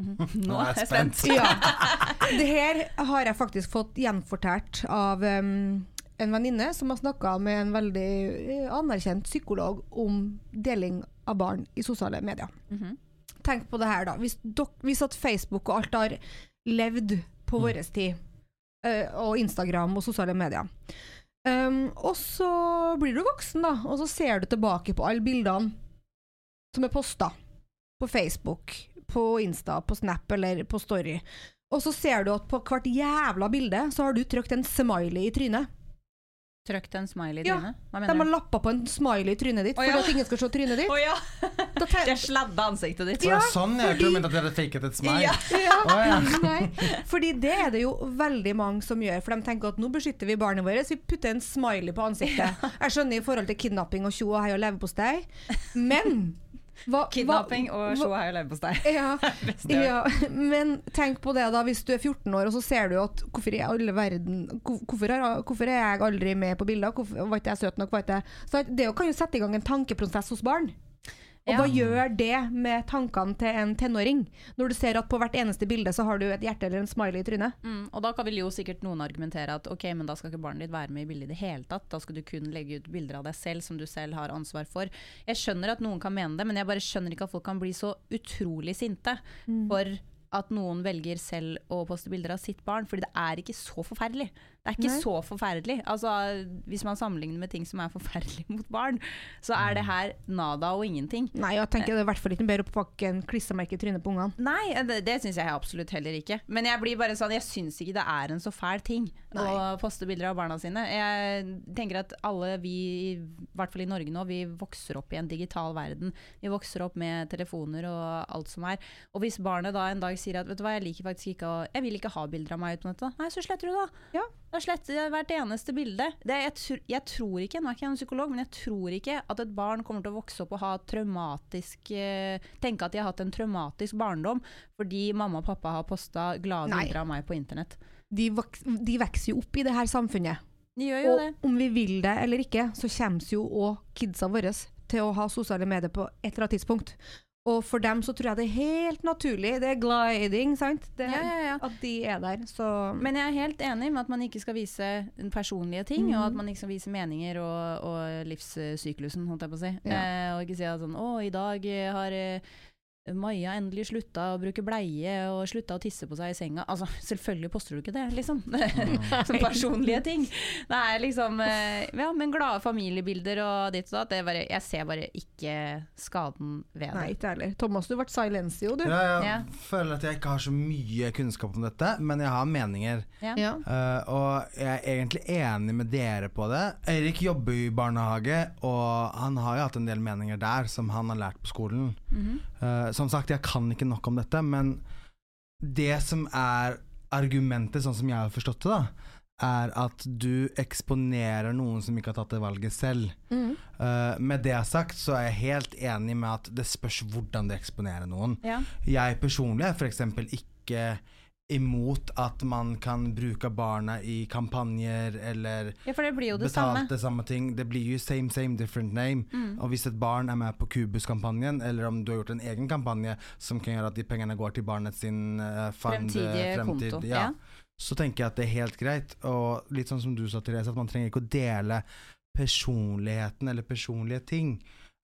Nå er jeg spent. Ja. Det her har jeg faktisk fått gjenfortalt av um, en venninne som har snakka med en veldig eh, anerkjent psykolog om deling av barn i sosiale medier. Mhm. Tenk på det her, da. Hvis, dok, hvis at Facebook og alt har levd på Mm. vår tid, uh, og Instagram og sosiale medier um, Og så blir du voksen, da, og så ser du tilbake på alle bildene som er posta på Facebook, på Insta, på Snap eller på Story. Og så ser du at på hvert jævla bilde så har du trykt en smiley i trynet. Trykt en smiley i trynet? Hva De har lappa på en smiley i trynet ditt Å, for at ingen skal se trynet ditt. Oh, ja! Da ten- De sladda ansiktet ditt. Ja, det er sånn jeg tror du mente at dere faket et smile. Ja. Ja. Oh, ja. Nei, fordi det er det jo veldig mange som gjør. For de tenker at nå beskytter vi barnet vårt, vi putter en smiley på ansiktet. Jeg skjønner i forhold til kidnapping og tjo og hei og leverpostei, men hva, Kidnapping hva- og sjå her og leverpostei. ja, ja, men tenk på det da hvis du er 14 år og så ser du at hvorfor er verden hvorfor er, hvorfor er jeg aldri med på bilder? Hvorfor var ikke jeg søt nok? Var ikke jeg? Så det kan jo sette i gang en tankeprosess hos barn. Og hva gjør det med tankene til en tenåring? Når du ser at på hvert eneste bilde så har du et hjerte eller en smiley i trynet. Mm, og da kan vil jo sikkert noen argumentere at ok, men da skal ikke barnet ditt være med i bildet i det hele tatt. Da skal du kun legge ut bilder av deg selv som du selv har ansvar for. Jeg skjønner at noen kan mene det, men jeg bare skjønner ikke at folk kan bli så utrolig sinte for at noen velger selv å poste bilder av sitt barn, fordi det er ikke så forferdelig. Det er ikke Nei. så forferdelig. Altså, hvis man sammenligner med ting som er forferdelig mot barn, så er det her nada og ingenting. Nei, jeg tenker det er i hvert fall ikke bedre å pakke en klissemerke i trynet på ungene. Nei, det, det syns jeg absolutt heller ikke. Men jeg blir bare sånn, jeg syns ikke det er en så fæl ting å poste bilder av barna sine. Jeg tenker at alle vi, i hvert fall i Norge nå, vi vokser opp i en digital verden. Vi vokser opp med telefoner og alt som er. Og hvis barnet da en dag sier at vet du hva, jeg liker faktisk ikke å Jeg vil ikke ha bilder av meg ute på nettet. Nei, så sletter du da. Ja. Da sletter jeg hvert eneste bilde. Det, jeg, tr jeg tror ikke, nå er ikke jeg en psykolog, men jeg tror ikke at et barn kommer til å vokse opp og ha traumatisk eh, Tenke at de har hatt en traumatisk barndom fordi mamma og pappa har posta glade bilder av meg på internett. De, de vokser jo opp i det her samfunnet. De gjør jo Og det. om vi vil det eller ikke, så kommer jo òg kidsa våre til å ha sosiale medier på et eller annet tidspunkt. Og for dem så tror jeg det er helt naturlig. Det er gliding, sant? Det, Ja, ja, ja. At de er der. Så Men jeg er helt enig med at man ikke skal vise personlige ting, og at Mhm. man ikke skal vise meninger og, og livssyklusen, holdt jeg på å si. Eh, og ikke si at sånn Å, i dag har eh, Maja endelig slutta å bruke bleie og slutta å tisse på seg i senga. Altså, selvfølgelig poster du ikke det, liksom. Som personlige ting. Det er liksom eh, Ja, men glade familiebilder og ditt og datt. Jeg ser bare ikke skaden ved Nei, det. ikke heller. Thomas, du ble silencio, du. Ja, jeg Ja. føler at jeg ikke har så mye kunnskap om dette, men jeg har meninger. Ja. Eh, og jeg er egentlig enig med dere på det. Eirik jobber i barnehage, og han har jo hatt en del meninger der som han har lært på skolen. Mhm. Eh, som sagt, jeg kan ikke nok om dette, men det som er argumentet, sånn som jeg har forstått det, da, er at du eksponerer noen som ikke har tatt det valget selv. Mm. Uh, med det sagt så er jeg helt enig med at det spørs hvordan du eksponerer noen. Ja. Jeg personlig er f.eks. ikke imot at man kan bruke barna i kampanjer eller ja, for det blir jo det betalte samme. samme ting. Det blir jo same, same, different name. Mm. Og hvis et barn er med på Kubus-kampanjen, eller om du har gjort en egen kampanje som kan gjøre at de pengene går til barnet sin uh, fund, eh, Fremtidige fremtid, konto. ja, Ja. så tenker jeg at det er helt greit. Og litt sånn som du sa, Therese, at man trenger ikke å dele personligheten eller personlige ting.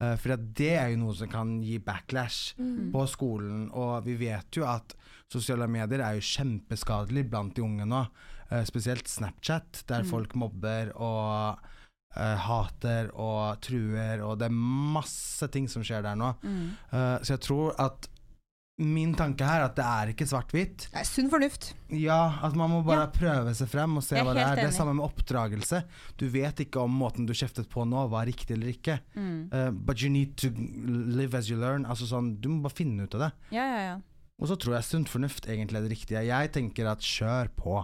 Uh, for det er jo noe som kan gi backlash Mm. på skolen. Og vi vet jo at sosiale medier er jo kjempeskadelig blant de unge nå. Eh, spesielt Snapchat, der Mm. folk mobber og uh, hater og truer, og det er masse ting som skjer der nå. Mm. Uh, så jeg tror at Min tanke her er at det er ikke svart-hvitt. er Sunn fornuft. Ja, at man må bare Ja. prøve seg frem og se hva det er. er. Det er enig. samme med oppdragelse. Du vet ikke om måten du kjeftet på nå var riktig eller ikke. Mm. Uh, but you need to live as you learn. Altså sånn, Du må bare finne ut av det. Ja, ja, ja. Og så tror jeg sunt fornuft egentlig er det riktige. Jeg tenker at kjør på.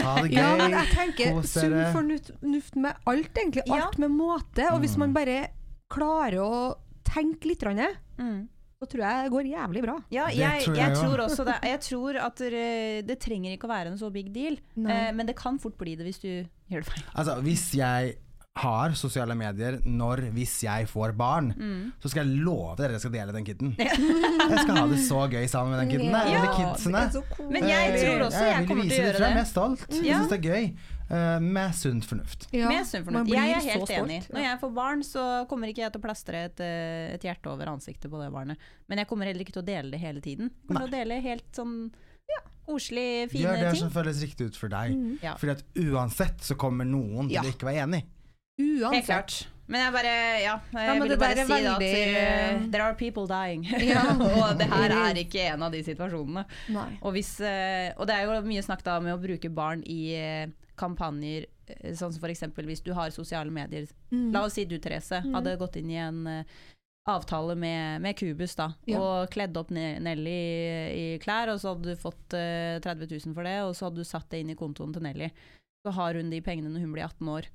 Ta det gøy. Ja, men jeg tenker sunn fornuft med alt, egentlig. Ja. Alt med måte. Og hvis Mm. man bare klarer å tenke litt, grann, Mm. så tror jeg det går jævlig bra. Ja, Det jeg, tror jeg, jeg tror også det. Jeg tror at det, det trenger ikke å være en så big deal, Nei. eh, men det kan fort bli det hvis du gjør det feil. Altså, hvis jeg har sosiale medier når hvis jeg får barn, Mm. så skal jeg love dere at jeg skal dele den kiden. Jeg skal ha det så gøy sammen med den kiden. Ja, eller kidsene. Men jeg tror også jeg jeg kommer til å vise gjøre frem. Jeg det. er stolt. Jeg syns det er gøy. Uh, med sunt fornuft. Ja, Med sunn fornuft. Jeg er helt stolt. enig. Når jeg får barn, så kommer ikke jeg til å plastre et, eh, et hjerte over ansiktet på det barnet. Men jeg kommer heller ikke til å dele det hele tiden. Jeg kommer til å dele helt sånn koselig, fine ting. Gjør det ting. som føles riktig ut for deg. Mm. Ja. Fordi at uansett så kommer noen til Ja. å ikke være enig. Uansett. Helt klart. Men jeg bare, ja, jeg ja, ville bare si veldig- at uh, there are people dying. Ja. og det her er ikke en av de situasjonene. Og, hvis, uh, og det er jo mye snakk da med å bruke barn i uh, kampanjer, eh, sånn som f.eks. hvis du har sosiale medier. Mm. La oss si du, Therese, hadde gått inn i en eh, avtale med, med Kubus, da, Ja. og kledd opp Nelly i, i klær, og så hadde du fått eh, 30 000 for det, og så hadde du satt det inn i kontoen til Nelly. Så har hun de pengene når hun blir 18 år.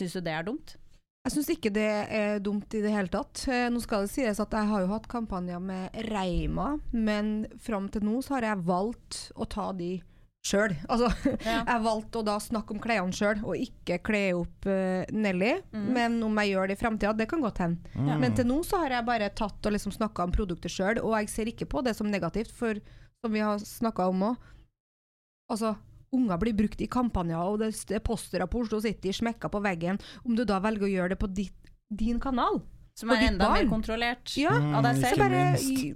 Syns du det er dumt? Jeg syns ikke det er dumt i det hele tatt. Eh, Nå skal det sies at jeg har jo hatt kampanjer med Reima, men fram til nå så har jeg valgt å ta de sjøl. Altså, Ja. jeg valgte å da snakke om klærne sjøl, og ikke kle opp uh, Nelly. Mm. Men om jeg gjør det i framtida, det kan godt hende. Mm. Men til nå så har jeg bare tatt og liksom snakka om produktet sjøl, og jeg ser ikke på det som negativt, for som vi har snakka om òg Altså, unger blir brukt i kampanjer, og det er postere på Oslo City smekka på veggen. Om du da velger å gjøre det på ditt, din kanal Som er enda enda mer kontrollert Ja, Mm, av deg selv. bare.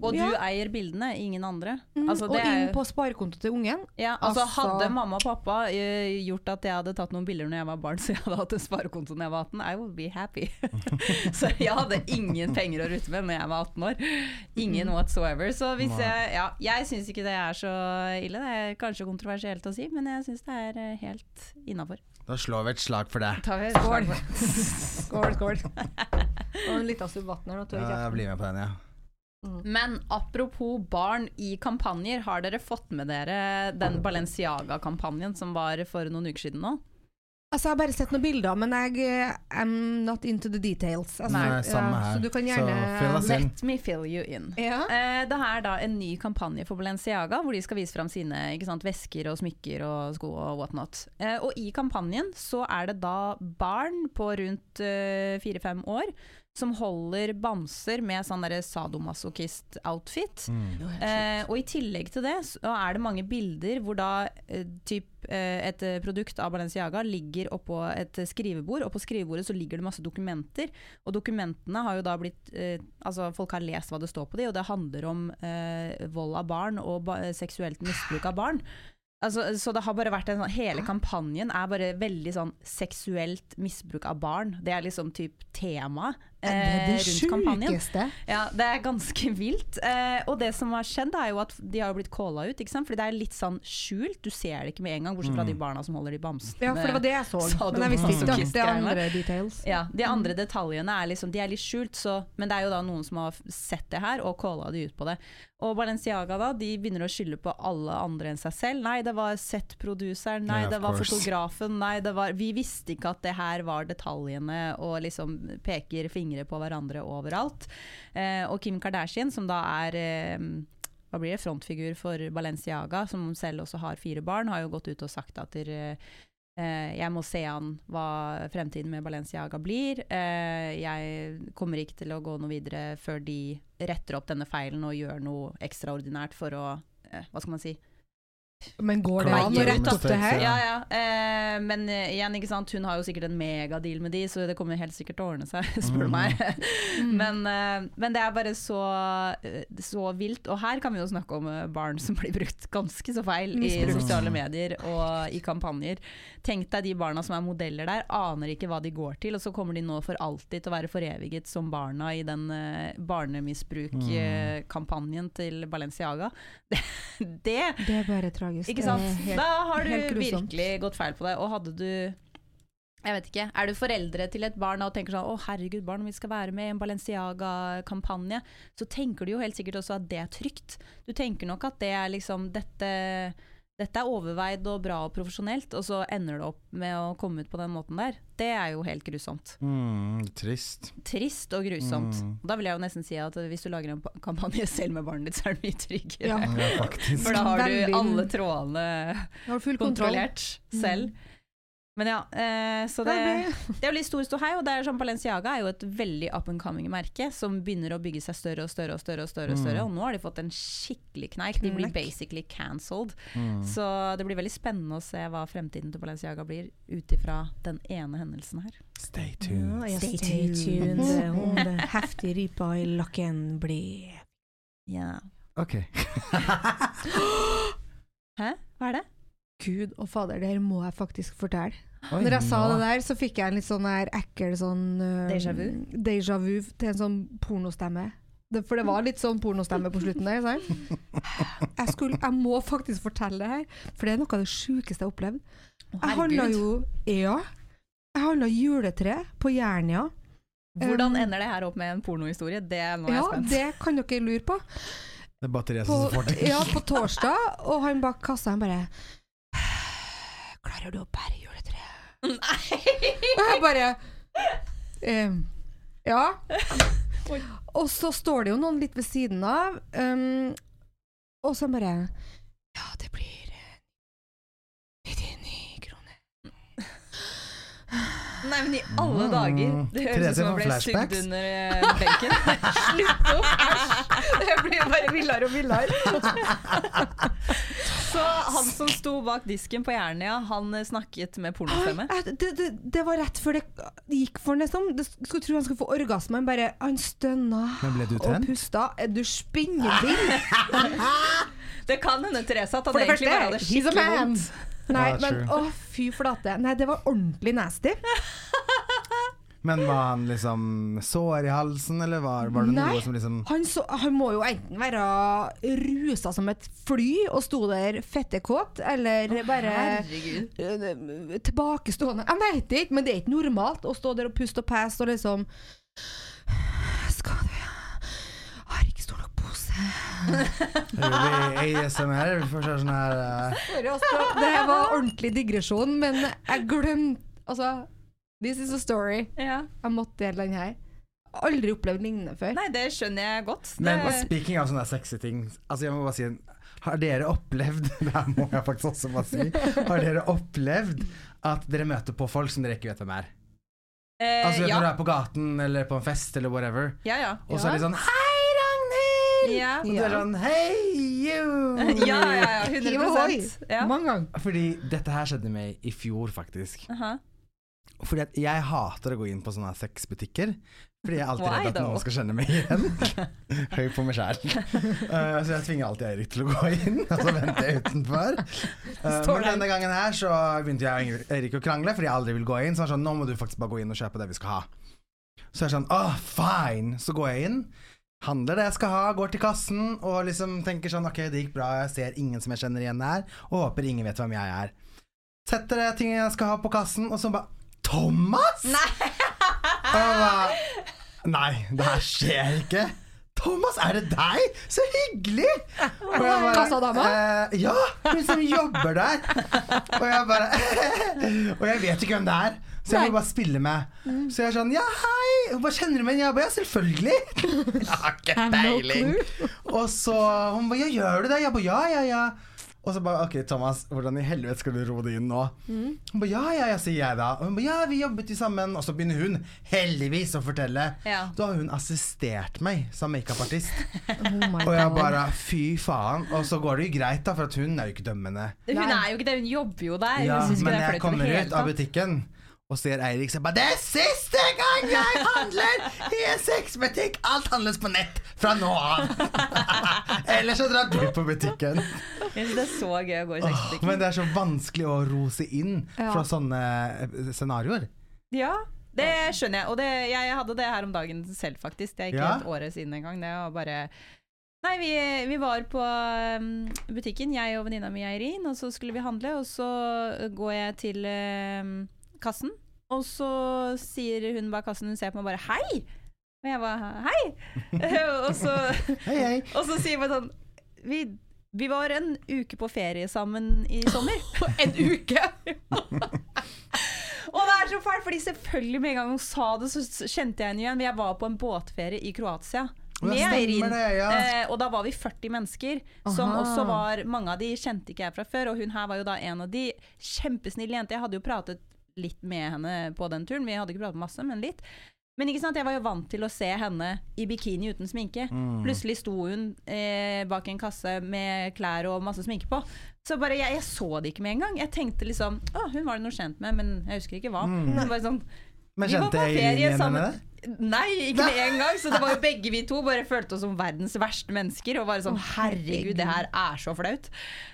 Og du ja. eier bildene, ingen andre. Mm, Altså, og det inn på sparekonto til ungen. Ja, altså Altså- Hadde mamma og pappa eh, gjort at jeg hadde tatt noen bilder når jeg var barn, så jeg hadde hatt en sparekonto når jeg var 18, I would be happy. så jeg hadde ingen penger å rutte med når jeg var 18 år. Ingen whatsoever. Så hvis jeg Ja, jeg syns ikke det er så ille. Det er kanskje kontroversielt å si, men jeg syns det er eh, helt innafor. Da slår vi et slag for det. Skål. skål, skål. Og en liten subb vann her. nå, Ja, jeg jeg. blir med på den, ja. Men apropos barn i kampanjer, har dere fått med dere den Balenciaga-kampanjen som var for noen uker siden nå? Altså, jeg har bare sett noen bilder, men jeg er I'm not into the details. Altså, Nei, samme ja, her. Så du kan gjerne fill. Let me fill you in. ja. Eh, det er da en ny kampanje for Balenciaga, hvor de skal vise fram sine ikke sant, vesker og smykker og sko og whatnot. Eh, og i kampanjen så er det da barn på rundt eh, fire-fem år som holder bamser med sånn sadomasochist-outfit. Mm. Eh, og i tillegg til det så er det mange bilder hvor da eh, typ, eh, et eh, produkt av Balenciaga ligger oppå et skrivebord, og på skrivebordet så ligger det masse dokumenter. Og dokumentene har jo da blitt eh, Altså folk har lest hva det står på de, og det handler om eh, vold av barn og ba seksuelt misbruk av barn. Altså, så det har bare vært en sånn Hele kampanjen er bare veldig sånn seksuelt misbruk av barn. Det er liksom typ tema. Det er det rundt kampanjen. sjukeste. Ja, det er ganske vilt. Eh, og det som har skjedd, er jo at de har blitt calla ut. Ikke sant? Fordi det er litt sånn skjult. Du ser det ikke med en gang, bortsett fra de barna som holder i bamsen. Ja, for det var det jeg så. så Men jeg visste ikke at det andre details. Ja, De andre detaljene er liksom De er litt skjult, så, men det er jo da noen som har sett det her og calla de ut på det. Og Balenciaga da, de begynner å skylde på alle andre enn seg selv. Nei, det var set-produseren, nei, Yeah, det var course. fotografen, nei, det var Vi visste ikke at det her var detaljene, og liksom peker fingre på hverandre overalt. Eh, og Kim Kardashian, som da er eh, hva blir det, frontfigur for Balenciaga, som selv også har fire barn, har jo gått ut og sagt at der, eh, jeg må se an hva fremtiden med Balenciaga blir. Eh, jeg kommer ikke til å gå noe videre før de retter opp denne feilen og gjør noe ekstraordinært for å eh, Hva skal man si? Men går det an å rette opp det her? Ja. Ja. Eh, men eh, igjen, ikke sant? hun har jo sikkert en megadeal med de, så det kommer helt sikkert til å ordne seg, spør du meg. men, eh, men det er bare så, eh, så vilt. Og her kan vi jo snakke om eh, barn som blir brukt ganske så feil i sosiale medier og i kampanjer. Tenk deg de barna som er modeller der, aner ikke hva de går til, og så kommer de nå for alltid til å være foreviget som barna i den eh, barnemisbruk-kampanjen til Balenciaga. Det, det Det er bare tragisk. Ikke sant? helt- da har du virkelig gått feil på det. Og hadde du jeg vet ikke, Er du foreldre til et barn og tenker sånn å herregud, barn, vi skal være med i en Balenciaga-kampanje, så tenker du jo helt sikkert også at det er trygt. Du tenker nok at det er liksom dette, dette er overveid og bra og profesjonelt, og så ender det opp med å komme ut på den måten der. Det er jo helt grusomt. Mm, trist. Trist og grusomt. Mm. Da vil jeg jo nesten si at hvis du lager en kampanje selv med barnet ditt, så er det mye tryggere. Ja. Ja. For da har du alle trådene kontrollert selv. Men ja, eh, så det, det er jo litt stor ståhei, og det er sånn Balenciaga er jo et veldig up and coming merke som begynner å bygge seg større og større og større. Og større og større, og nå har de fått en skikkelig kneik. De blir basically cancelled. Mm. Så det blir veldig spennende å se hva fremtiden til Balenciaga blir, ut ifra den ene hendelsen her. Stay tuned. ja, Stay stay tuned. tuned. Om det heftige rypa i lakken blir Ja. Ok. Hæ? Hva er det? Gud og fader, det her må jeg faktisk fortelle. Oi, Når jeg sa det der, så fikk jeg en litt sånn der ekkel sånn uh, Déjà vu? déjà vu til en sånn pornostemme. Det, for det var litt sånn pornostemme på slutten der. Sånn. Jeg, skulle, jeg må faktisk fortelle det her, for det er noe av det sjukeste jeg har opplevd. Jeg handla jo Ja. Jeg handla juletre på Jernia. Hvordan ender det her opp med en pornohistorie? Det er nå er Ja, jeg spent. det kan dere lure på. Det er batteriet som får det. ja, på torsdag, og han bak kassa han bare Klarer du å bære juletreet? Og jeg bare ehm, Ja. Og så står det jo noen litt ved siden av, um, og så bare Ja, det blir eh, 99 kroner. Nei, men i alle dager! Det høres ut som å ble sugd under eh, benken. Slutt opp! Æsj! Det blir jo bare villere og villere. Så han som sto bak disken på Jernia, han eh, snakket med pornostemme? Det, det, det var rett før det gikk for nesten. Det skulle tro han skulle få orgasme, men bare Han stønna Men ble du og pusta. Er du spinnvill? Det kan hende Therese at han egentlig bare hadde skikkelig vondt. Nei, Ja, men å, fy flate. Nei, det var ordentlig nasty. Men var han liksom sår i halsen, eller var, var det Nei. noe som liksom Han, så, han må jo enten være rusa som et fly og sto der fettekåt, eller bare Herregud. øh, tilbakestående. Jeg vet ikke, men det er ikke normalt å stå der og puste og pese og liksom Skal du Har ikke stor nok pose. Gjør vi ASMR? Vi får se sånn her uh... Det her var ordentlig digresjon, men jeg glemte Altså, this is a story. Ja. Jeg måtte dele den her. Aldri opplevd lignende før. Nei, det skjønner jeg godt. Men det, speaking av sånne sexy ting Altså jeg må bare si en- Har dere opplevd Det her må jeg faktisk også bare si Har dere opplevd at dere møter på folk som dere ikke vet hvem er? eh, Altså ja. Når du er på gaten eller på en fest eller whatever ja, ja. Og så er det sånn Hei Ragnhild! Ja. Og du er sånn Hei you! Ja, ja, ja, 100 ja. Mange ganger. Fordi dette her skjedde meg i fjor faktisk Aha. Fordi at jeg hater å gå inn på sånne sexbutikker. Fordi jeg er alltid Why redd at though? noen skal kjenne meg igjen. Høy på meg sjæl. så jeg tvinger alltid Eirik til å gå inn, og så venter jeg utenfor. Uh, men denne gangen her så begynte jeg og Eirik å krangle fordi jeg aldri vil gå inn. Så han sa sånn, nå må du faktisk bare gå inn og kjøpe det vi skal ha. Så jeg er sånn Åh, fine. Så går jeg inn. Handler det jeg skal ha, går til kassen og liksom tenker sånn Ok, det gikk bra, jeg ser ingen som jeg kjenner igjen her, og håper ingen vet hvem jeg er. Setter det tingene jeg skal ha på kassen, og så bare Thomas! Nei! Og jeg bare Nei, det her skjer ikke. Thomas, er det deg? Så hyggelig! Og jeg bare, Kassadama? eh, ja, hun som jobber der. Og jeg bare Og jeg vet ikke hvem det er. Så jeg må bare spille med. Så jeg er sånn Ja, hei! Hun bare kjenner du meg? Jeg bare, ja, selvfølgelig. Jeg har ikke peiling. Og så hun bare Ja, gjør du det? Jeg bare ja, ja, ja. Og så bare OK, Thomas, hvordan i helvete skal du ro det inn nå? Hun bare ja, ja, ja, sier jeg da. Og hun bare ja, vi jobbet jo sammen. Og så begynner hun heldigvis å fortelle. Ja. Da har hun assistert meg som makeupartist. Oh my Og jeg bare fy faen. Og så går det jo greit, da, for at hun er jo ikke dømmende. Hun er jo ikke det, hun jobber jo der. Ja, men jeg kommer ut av tatt. butikken og ser Eirik så bare Det er siste gang jeg handler i en sexbutikk! Alt handles på nett fra nå av! Eller så drar du på butikken. Jeg synes det er så gøy å gå i sexbutikken. men det er så vanskelig å rose inn Ja. fra sånne eh, scenarioer. Ja, det skjønner jeg. Og det, jeg hadde det her om dagen selv, faktisk. Det er ikke Ja? et året siden engang. Det var bare Nei, vi, vi var på um, butikken, jeg og venninna mi Eirin, og så skulle vi handle, og så går jeg til um, kassen, og så sier hun bak kassen, hun ser på meg bare 'hei'. Og jeg bare 'hei'. og, så, Hei, hei. og så sier hun sånn vi, vi var en uke på ferie sammen i sommer. en uke? Og det er så fælt, fordi selvfølgelig med en gang hun sa det, så kjente jeg henne igjen. Jeg var på en båtferie i Kroatia. Eirin. det, ja. Eh, og da var vi 40 mennesker, som også var Mange av de kjente ikke jeg fra før, og hun her var jo da en av de. Kjempesnill jente. Jeg hadde jo pratet litt med henne på den turen. Vi hadde ikke pratet masse, men litt. Men ikke sant, jeg var jo vant til å se henne i bikini uten sminke. Mm. Plutselig sto hun eh, bak en kasse med klær og masse sminke på. Så bare, jeg, jeg så det ikke med en gang. Jeg tenkte liksom Å, hun var det noe kjent med, men jeg husker ikke hva. Mm. Så bare sånn, Men var kjente ferie igjen henne? Nei, ikke med en gang. Så det var jo begge vi to bare følte oss som verdens verste mennesker. Og bare sånn herregud, det her er så flaut.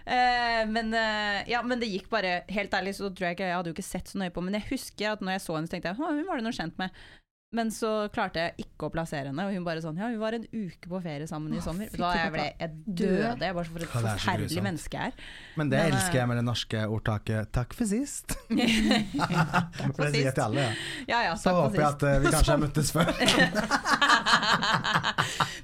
Uh, men, uh, ja, men det gikk bare Helt ærlig så tror jeg ikke Jeg hadde jo ikke sett så nøye på, men jeg husker at når jeg så henne, så tenkte jeg hun var det noe kjent med. Men så klarte jeg ikke å plassere henne, og hun bare sånn Ja, vi var en uke på ferie sammen i sommer. Da jeg ble jeg døde. Jeg bare så for et er forferdelig menneske jeg er. Men det Men, elsker eh, jeg med det norske ordtaket 'takk for sist'. takk for det sier jeg til alle. Ja. Ja, ja, Så håper jeg at eh, vi kanskje har møttes før.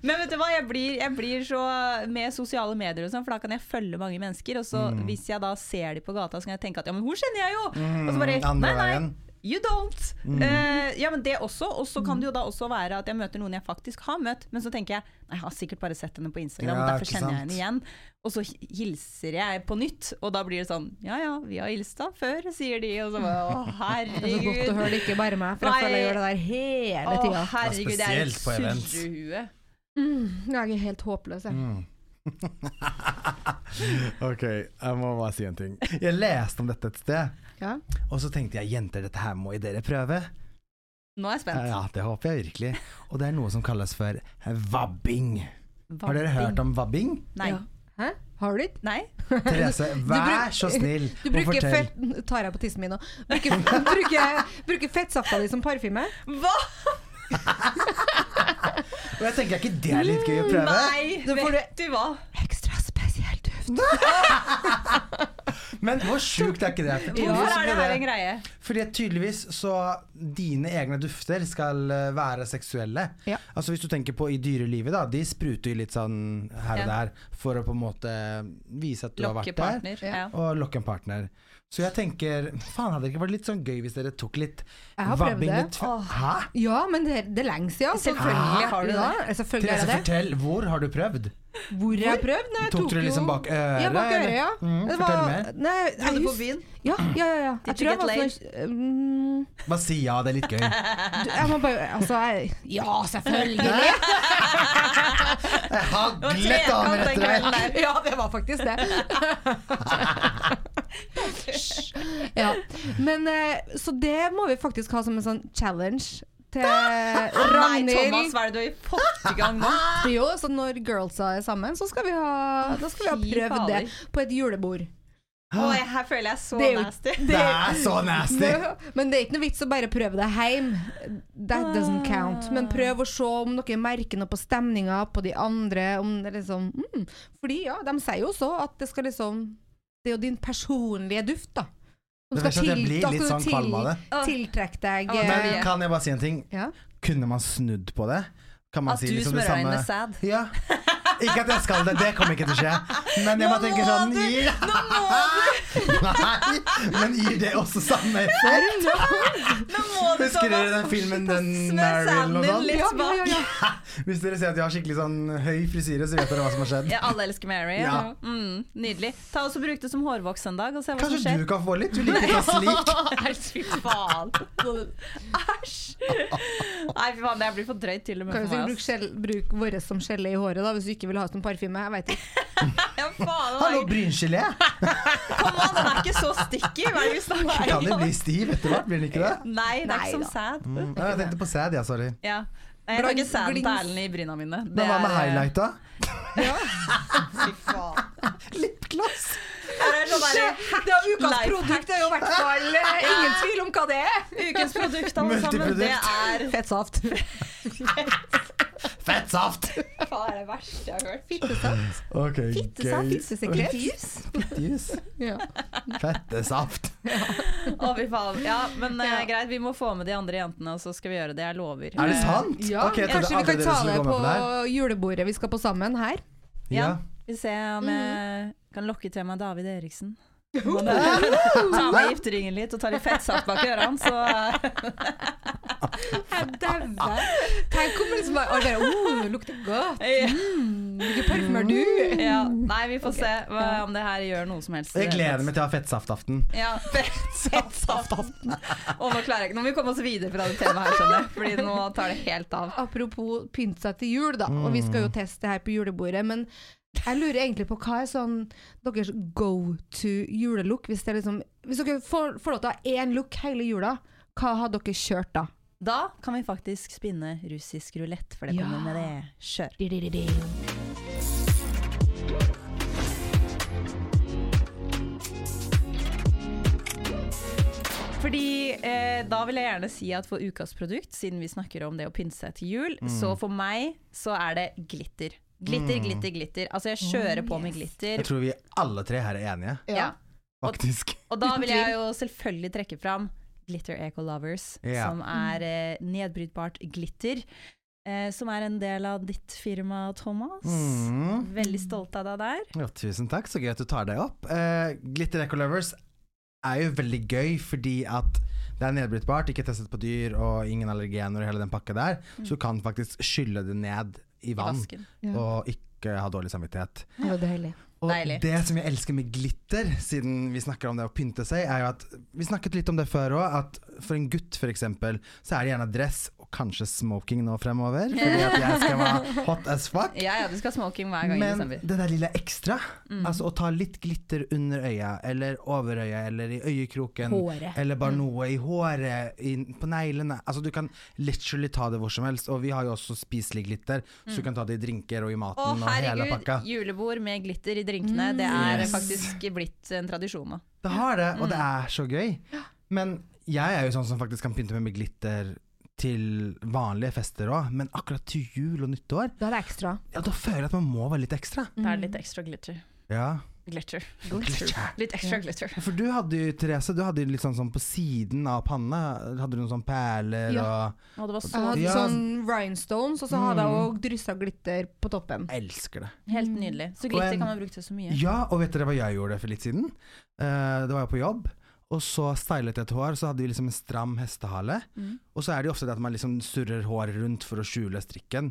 Men vet du hva, jeg blir, jeg blir så med sosiale medier og sånn, for da kan jeg følge mange mennesker. Og så Mm. hvis jeg da ser de på gata, så kan jeg tenke at ja, men hun kjenner jeg jo! og så bare Mm, nei, nei. You don't! Mm. Uh, ja, men det også. Og så kan det jo da også være at jeg møter noen jeg faktisk har møtt, men så tenker jeg nei, jeg har sikkert bare sett henne på Instagram, Ja, og derfor kjenner jeg henne igjen. Og så hilser jeg på nytt, og da blir det sånn ja ja, vi har hilst da før, sier de. Og så bare å Det er så godt å høre det ikke bare meg, for jeg føler jeg gjør det der hele Å herregud, det er et spesielt på events. surrehue. Mm, jeg er helt håpløs, jeg. Mm. ok, jeg må bare si en ting. Jeg leste om dette et sted, Ja. og så tenkte jeg jenter, dette her må dere prøve. Nå er jeg spent. Ja, det håper jeg virkelig. Og det er noe som kalles for vabbing. Har dere hørt om vabbing? Nei. Ja. Hæ? Har du ikke? Nei? Therese, vær så snill Du bruker fett Tar jeg på tissen min nå? Bruker, bruker, bruker fettsafta di som parfyme? Hva?! Og jeg tenker ikke det er litt gøy å prøve? Nei! Vet du hva? Ekstra duft. Men hvor sjukt er ikke det? For Hvorfor er det her en greie? Fordi tydeligvis så dine egne dufter skal eh, være seksuelle. Ja. Altså Hvis du tenker på i dyrelivet, da. De spruter jo litt sånn her og der for å på en måte vise at du har vært partner. der. Og lokke en partner. Så jeg tenker Faen, hadde det ikke vært litt sånn gøy hvis dere tok litt Jeg har prøvd det. Hæ? Ja, men det, det er lenge siden. så- Selvfølgelig har du det. Ja, selvfølgelig Therese, er det det. fortell. Hvor har du prøvd? Hvor jeg har prøvd? Nei, jeg Tok du det liksom bak øret? Ja, bak øret, ja. eller? Mm, Det fortell var- mer. Nei, jeg Dro du på hus- byen? Ja, ja, ja. ja. Did Jeg you tror jeg get var sånn mm, Bare si ja, det er litt gøy. du, Jeg må bare Altså, jeg, ja, selvfølgelig! Jeg har Det var glett damer trekant den etter kvelden der. Ja, det var faktisk det. ja. Men eh, Så det må vi faktisk ha som en sånn challenge til Nei, Thomas, hva er det du har fått i gang nå? Jo, så når girlsa er sammen, så skal vi ha Da skal vi ha prøvd det på et julebord. Oh, jeg, her føler jeg så Det er jo- nasty. Det er så nasty! Men det er ikke noe vits å bare prøve det hjemme. That doesn't count. Men prøv å se om dere merker noe på stemninga på de andre. Om det liksom mm. Fordi ja, de sier jo også at det skal liksom Det er jo din personlige duft, da. Som skal til- blir da litt skal sånn du kvalm av det. Tiltrekke deg eh, men- Men kan jeg bare si en ting? ja. Kunne man snudd på det? Kan man At si du liksom smører inn med sæd. Ja. Ikke at jeg skal det, det kommer ikke til å skje. Men jeg må tenke sånn du! gir, Nei, men gir det også samme effekt? Nå må du Husker dere den filmen Den Mary og sånn? Ja, ja, ja, ja. Hvis dere ser at jeg har skikkelig sånn høy frisyre, så vet dere hva som har skjedd. Ja, alle elsker Mary. Ja. Mm, nydelig. Ta og Bruk det som hårvoks en dag, og se hva som Kanskje du kan få litt? Du liker å ta slik. Æsj, fy faen. Æsj. Nei, fy faen, det blir for drøyt til og med for meg. skjell, bruk våre som skjelle i håret, da, hvis du ikke vil ha som parfyme. Jeg vet ikke. Ja, faen, Hallo, bryngelé! Kom an, den er ikke så sticky. Hva er det vi snakker Kan jo bli stiv etter hvert, blir den ikke det? Nei, det er Nei ikke som sæd. Mm. Ja, jeg tenkte på sæd, ja, sorry. Ja. Jeg tar ikke. Erlend i bryna mine. Det Men hva med highlighta? eh, da? Fy faen. Lipgloss! Det er sånn ukas produkt, det er jo i hvert fall eh, ingen tvil om hva det er. Ukens produkt, alle sammen, det er Fettsaft. Fettsaft! Hva det er det verste jeg har hørt. Fittesaft. Okay, Fittesaft. gøy. Fittesekret. Fittejus. Ja. Fettesaft. Å, fy faen. Ja, men eh, greit, vi må få med de andre jentene, og så skal vi gjøre det. Jeg lover. Er det sant? Ja, Okay, kanskje vi kan ta det på på julebordet vi skal på sammen her. Ja. Ja. Vi ser om Mm. jeg kan lokke til meg David Eriksen. Ta med gifteringen litt og ta litt fettsaft bak ørene, så Jeg dauer. Tenk om liksom bare, bare oh, det lukter godt. Mm, Hvilken parfyme har du? ja. Nei, vi får se hva, om det her gjør noe som helst. Jeg gleder meg til å ha fettsaftaften. Ja, fettsaftaften. Og nå klarer jeg ikke Nå må vi komme oss videre fra det temaet her, skjønner jeg. Fordi nå tar det helt av. Apropos pynte seg til jul, da. Og vi skal jo teste det her på julebordet. Men jeg lurer egentlig på hva er sånn deres go to julelook? Hvis, det er liksom, hvis dere får, får lov til å ha én look hele jula, hva har dere kjørt da? Da kan vi faktisk spinne russisk rulett, for det Ja. kommer med det. Kjør. Fordi eh, da vil jeg gjerne si at for ukas produkt, siden vi snakker om det å pynte seg til jul, så for meg så er det glitter. Glitter, glitter, glitter. Altså jeg kjører på med glitter. Jeg tror vi alle tre her er enige, Ja. faktisk. Og da vil jeg jo selvfølgelig trekke fram Glitter Eco Lovers, Ja. som er eh, nedbrytbart glitter. Eh, som er en del av ditt firma, Thomas. Mm. Veldig stolt av deg der. Ja, tusen takk, så gøy at du tar det opp. Eh, Glitter Eco Lovers er jo veldig gøy fordi at det er nedbrytbart, ikke testet på dyr og ingen allergener og hele den pakka der. Så du kan faktisk skylle det ned i vann I Ja. og ikke ha dårlig samvittighet. Det var deilig. Og Deilig. det som jeg elsker med glitter, siden vi snakker om det å pynte seg, er jo at Vi snakket litt om det før òg, at for en gutt f.eks., så er det gjerne dress kanskje smoking nå fremover. Fordi at jeg skal være hot as fuck. Ja, ja, du skal smoking hver gang i Men desember. det der lille ekstra, Mm. altså å ta litt glitter under øya, eller over øya, eller i øyekroken, Håret. eller Mm. bare noe i håret, i, på neglene Altså du kan literally ta det hvor som helst, og vi har jo også spiselig glitter, så du kan ta det i drinker og i maten Å, og herregud! pakka. Julebord med glitter i drinkene, det er Yes. faktisk blitt en tradisjon nå. Det har det, Mm. og det er så gøy. Men jeg er jo sånn som faktisk kan pynte meg med glitter til vanlige fester òg, men akkurat til jul og nyttår, Da er det ekstra. ja da føler jeg at man må være litt ekstra. Da er det litt ekstra glitter. Ja. Glitter. Glitter. Litt ekstra glitter. For du hadde jo, Therese, du hadde jo litt sånn, sånn på siden av panna, hadde du noen sånne perler Ja. og Og det var Jeg hadde Ja. sånn rhinestones, og så hadde jeg Mm. òg dryssa glitter på toppen. Jeg Elsker det. helt nydelig. Så glitter en- kan man bruke til så mye. Ja, og vet dere hva jeg gjorde for litt siden? Uh, det var jeg på jobb, og så stylet jeg et hår, så hadde vi liksom en stram hestehale. Mm. Og så er det jo ofte det at man liksom surrer håret rundt for å skjule strikken.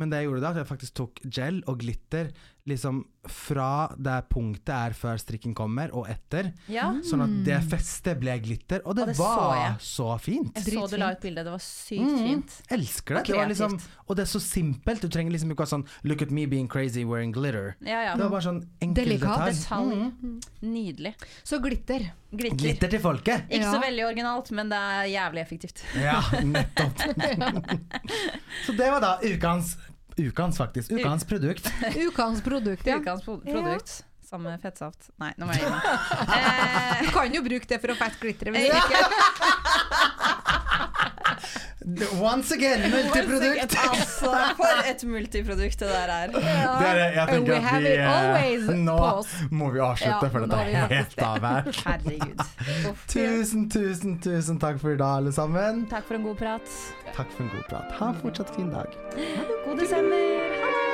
Men det jeg gjorde da, at jeg faktisk tok gel og glitter liksom fra der punktet er før strikken kommer, og etter. Ja. Sånn at det festet ble glitter, og det, Og det var så, så fint. Jeg så du la ut bilde, det var sykt Mm, fint. Elsker det. Og det var liksom, og det er så simpelt. Du trenger liksom ikke ha sånn 'look at me being crazy wearing glitter'. Ja, ja. Det var bare sånn enkel Delikat. detalj. Detalj. Nydelig. Så glitter. Glitter. Glitter til folket! Ikke Ja. så veldig originalt, men det er jævlig effektivt. Ja, nettopp. så det var da ukens Ukens, faktisk. Ukens produkt. Ukens produkt, ja. Ukens pro- produkt. Sammen med fettsaft. Nei, nå må jeg gi meg. Eh, Du kan jo bruke det for å fette glitteret. hvis du ikke Once again, multiprodukt! altså, for et multiprodukt det der er. Dere, jeg tenker at vi it eh, always Nå må vi avslutte, Ja, for dette er helt av her. Herregud. Uff. Tusen, tusen, tusen takk for i dag, alle sammen. Takk for en god prat. Takk for en god prat. Ha en fortsatt fin dag. God desember. Ha det!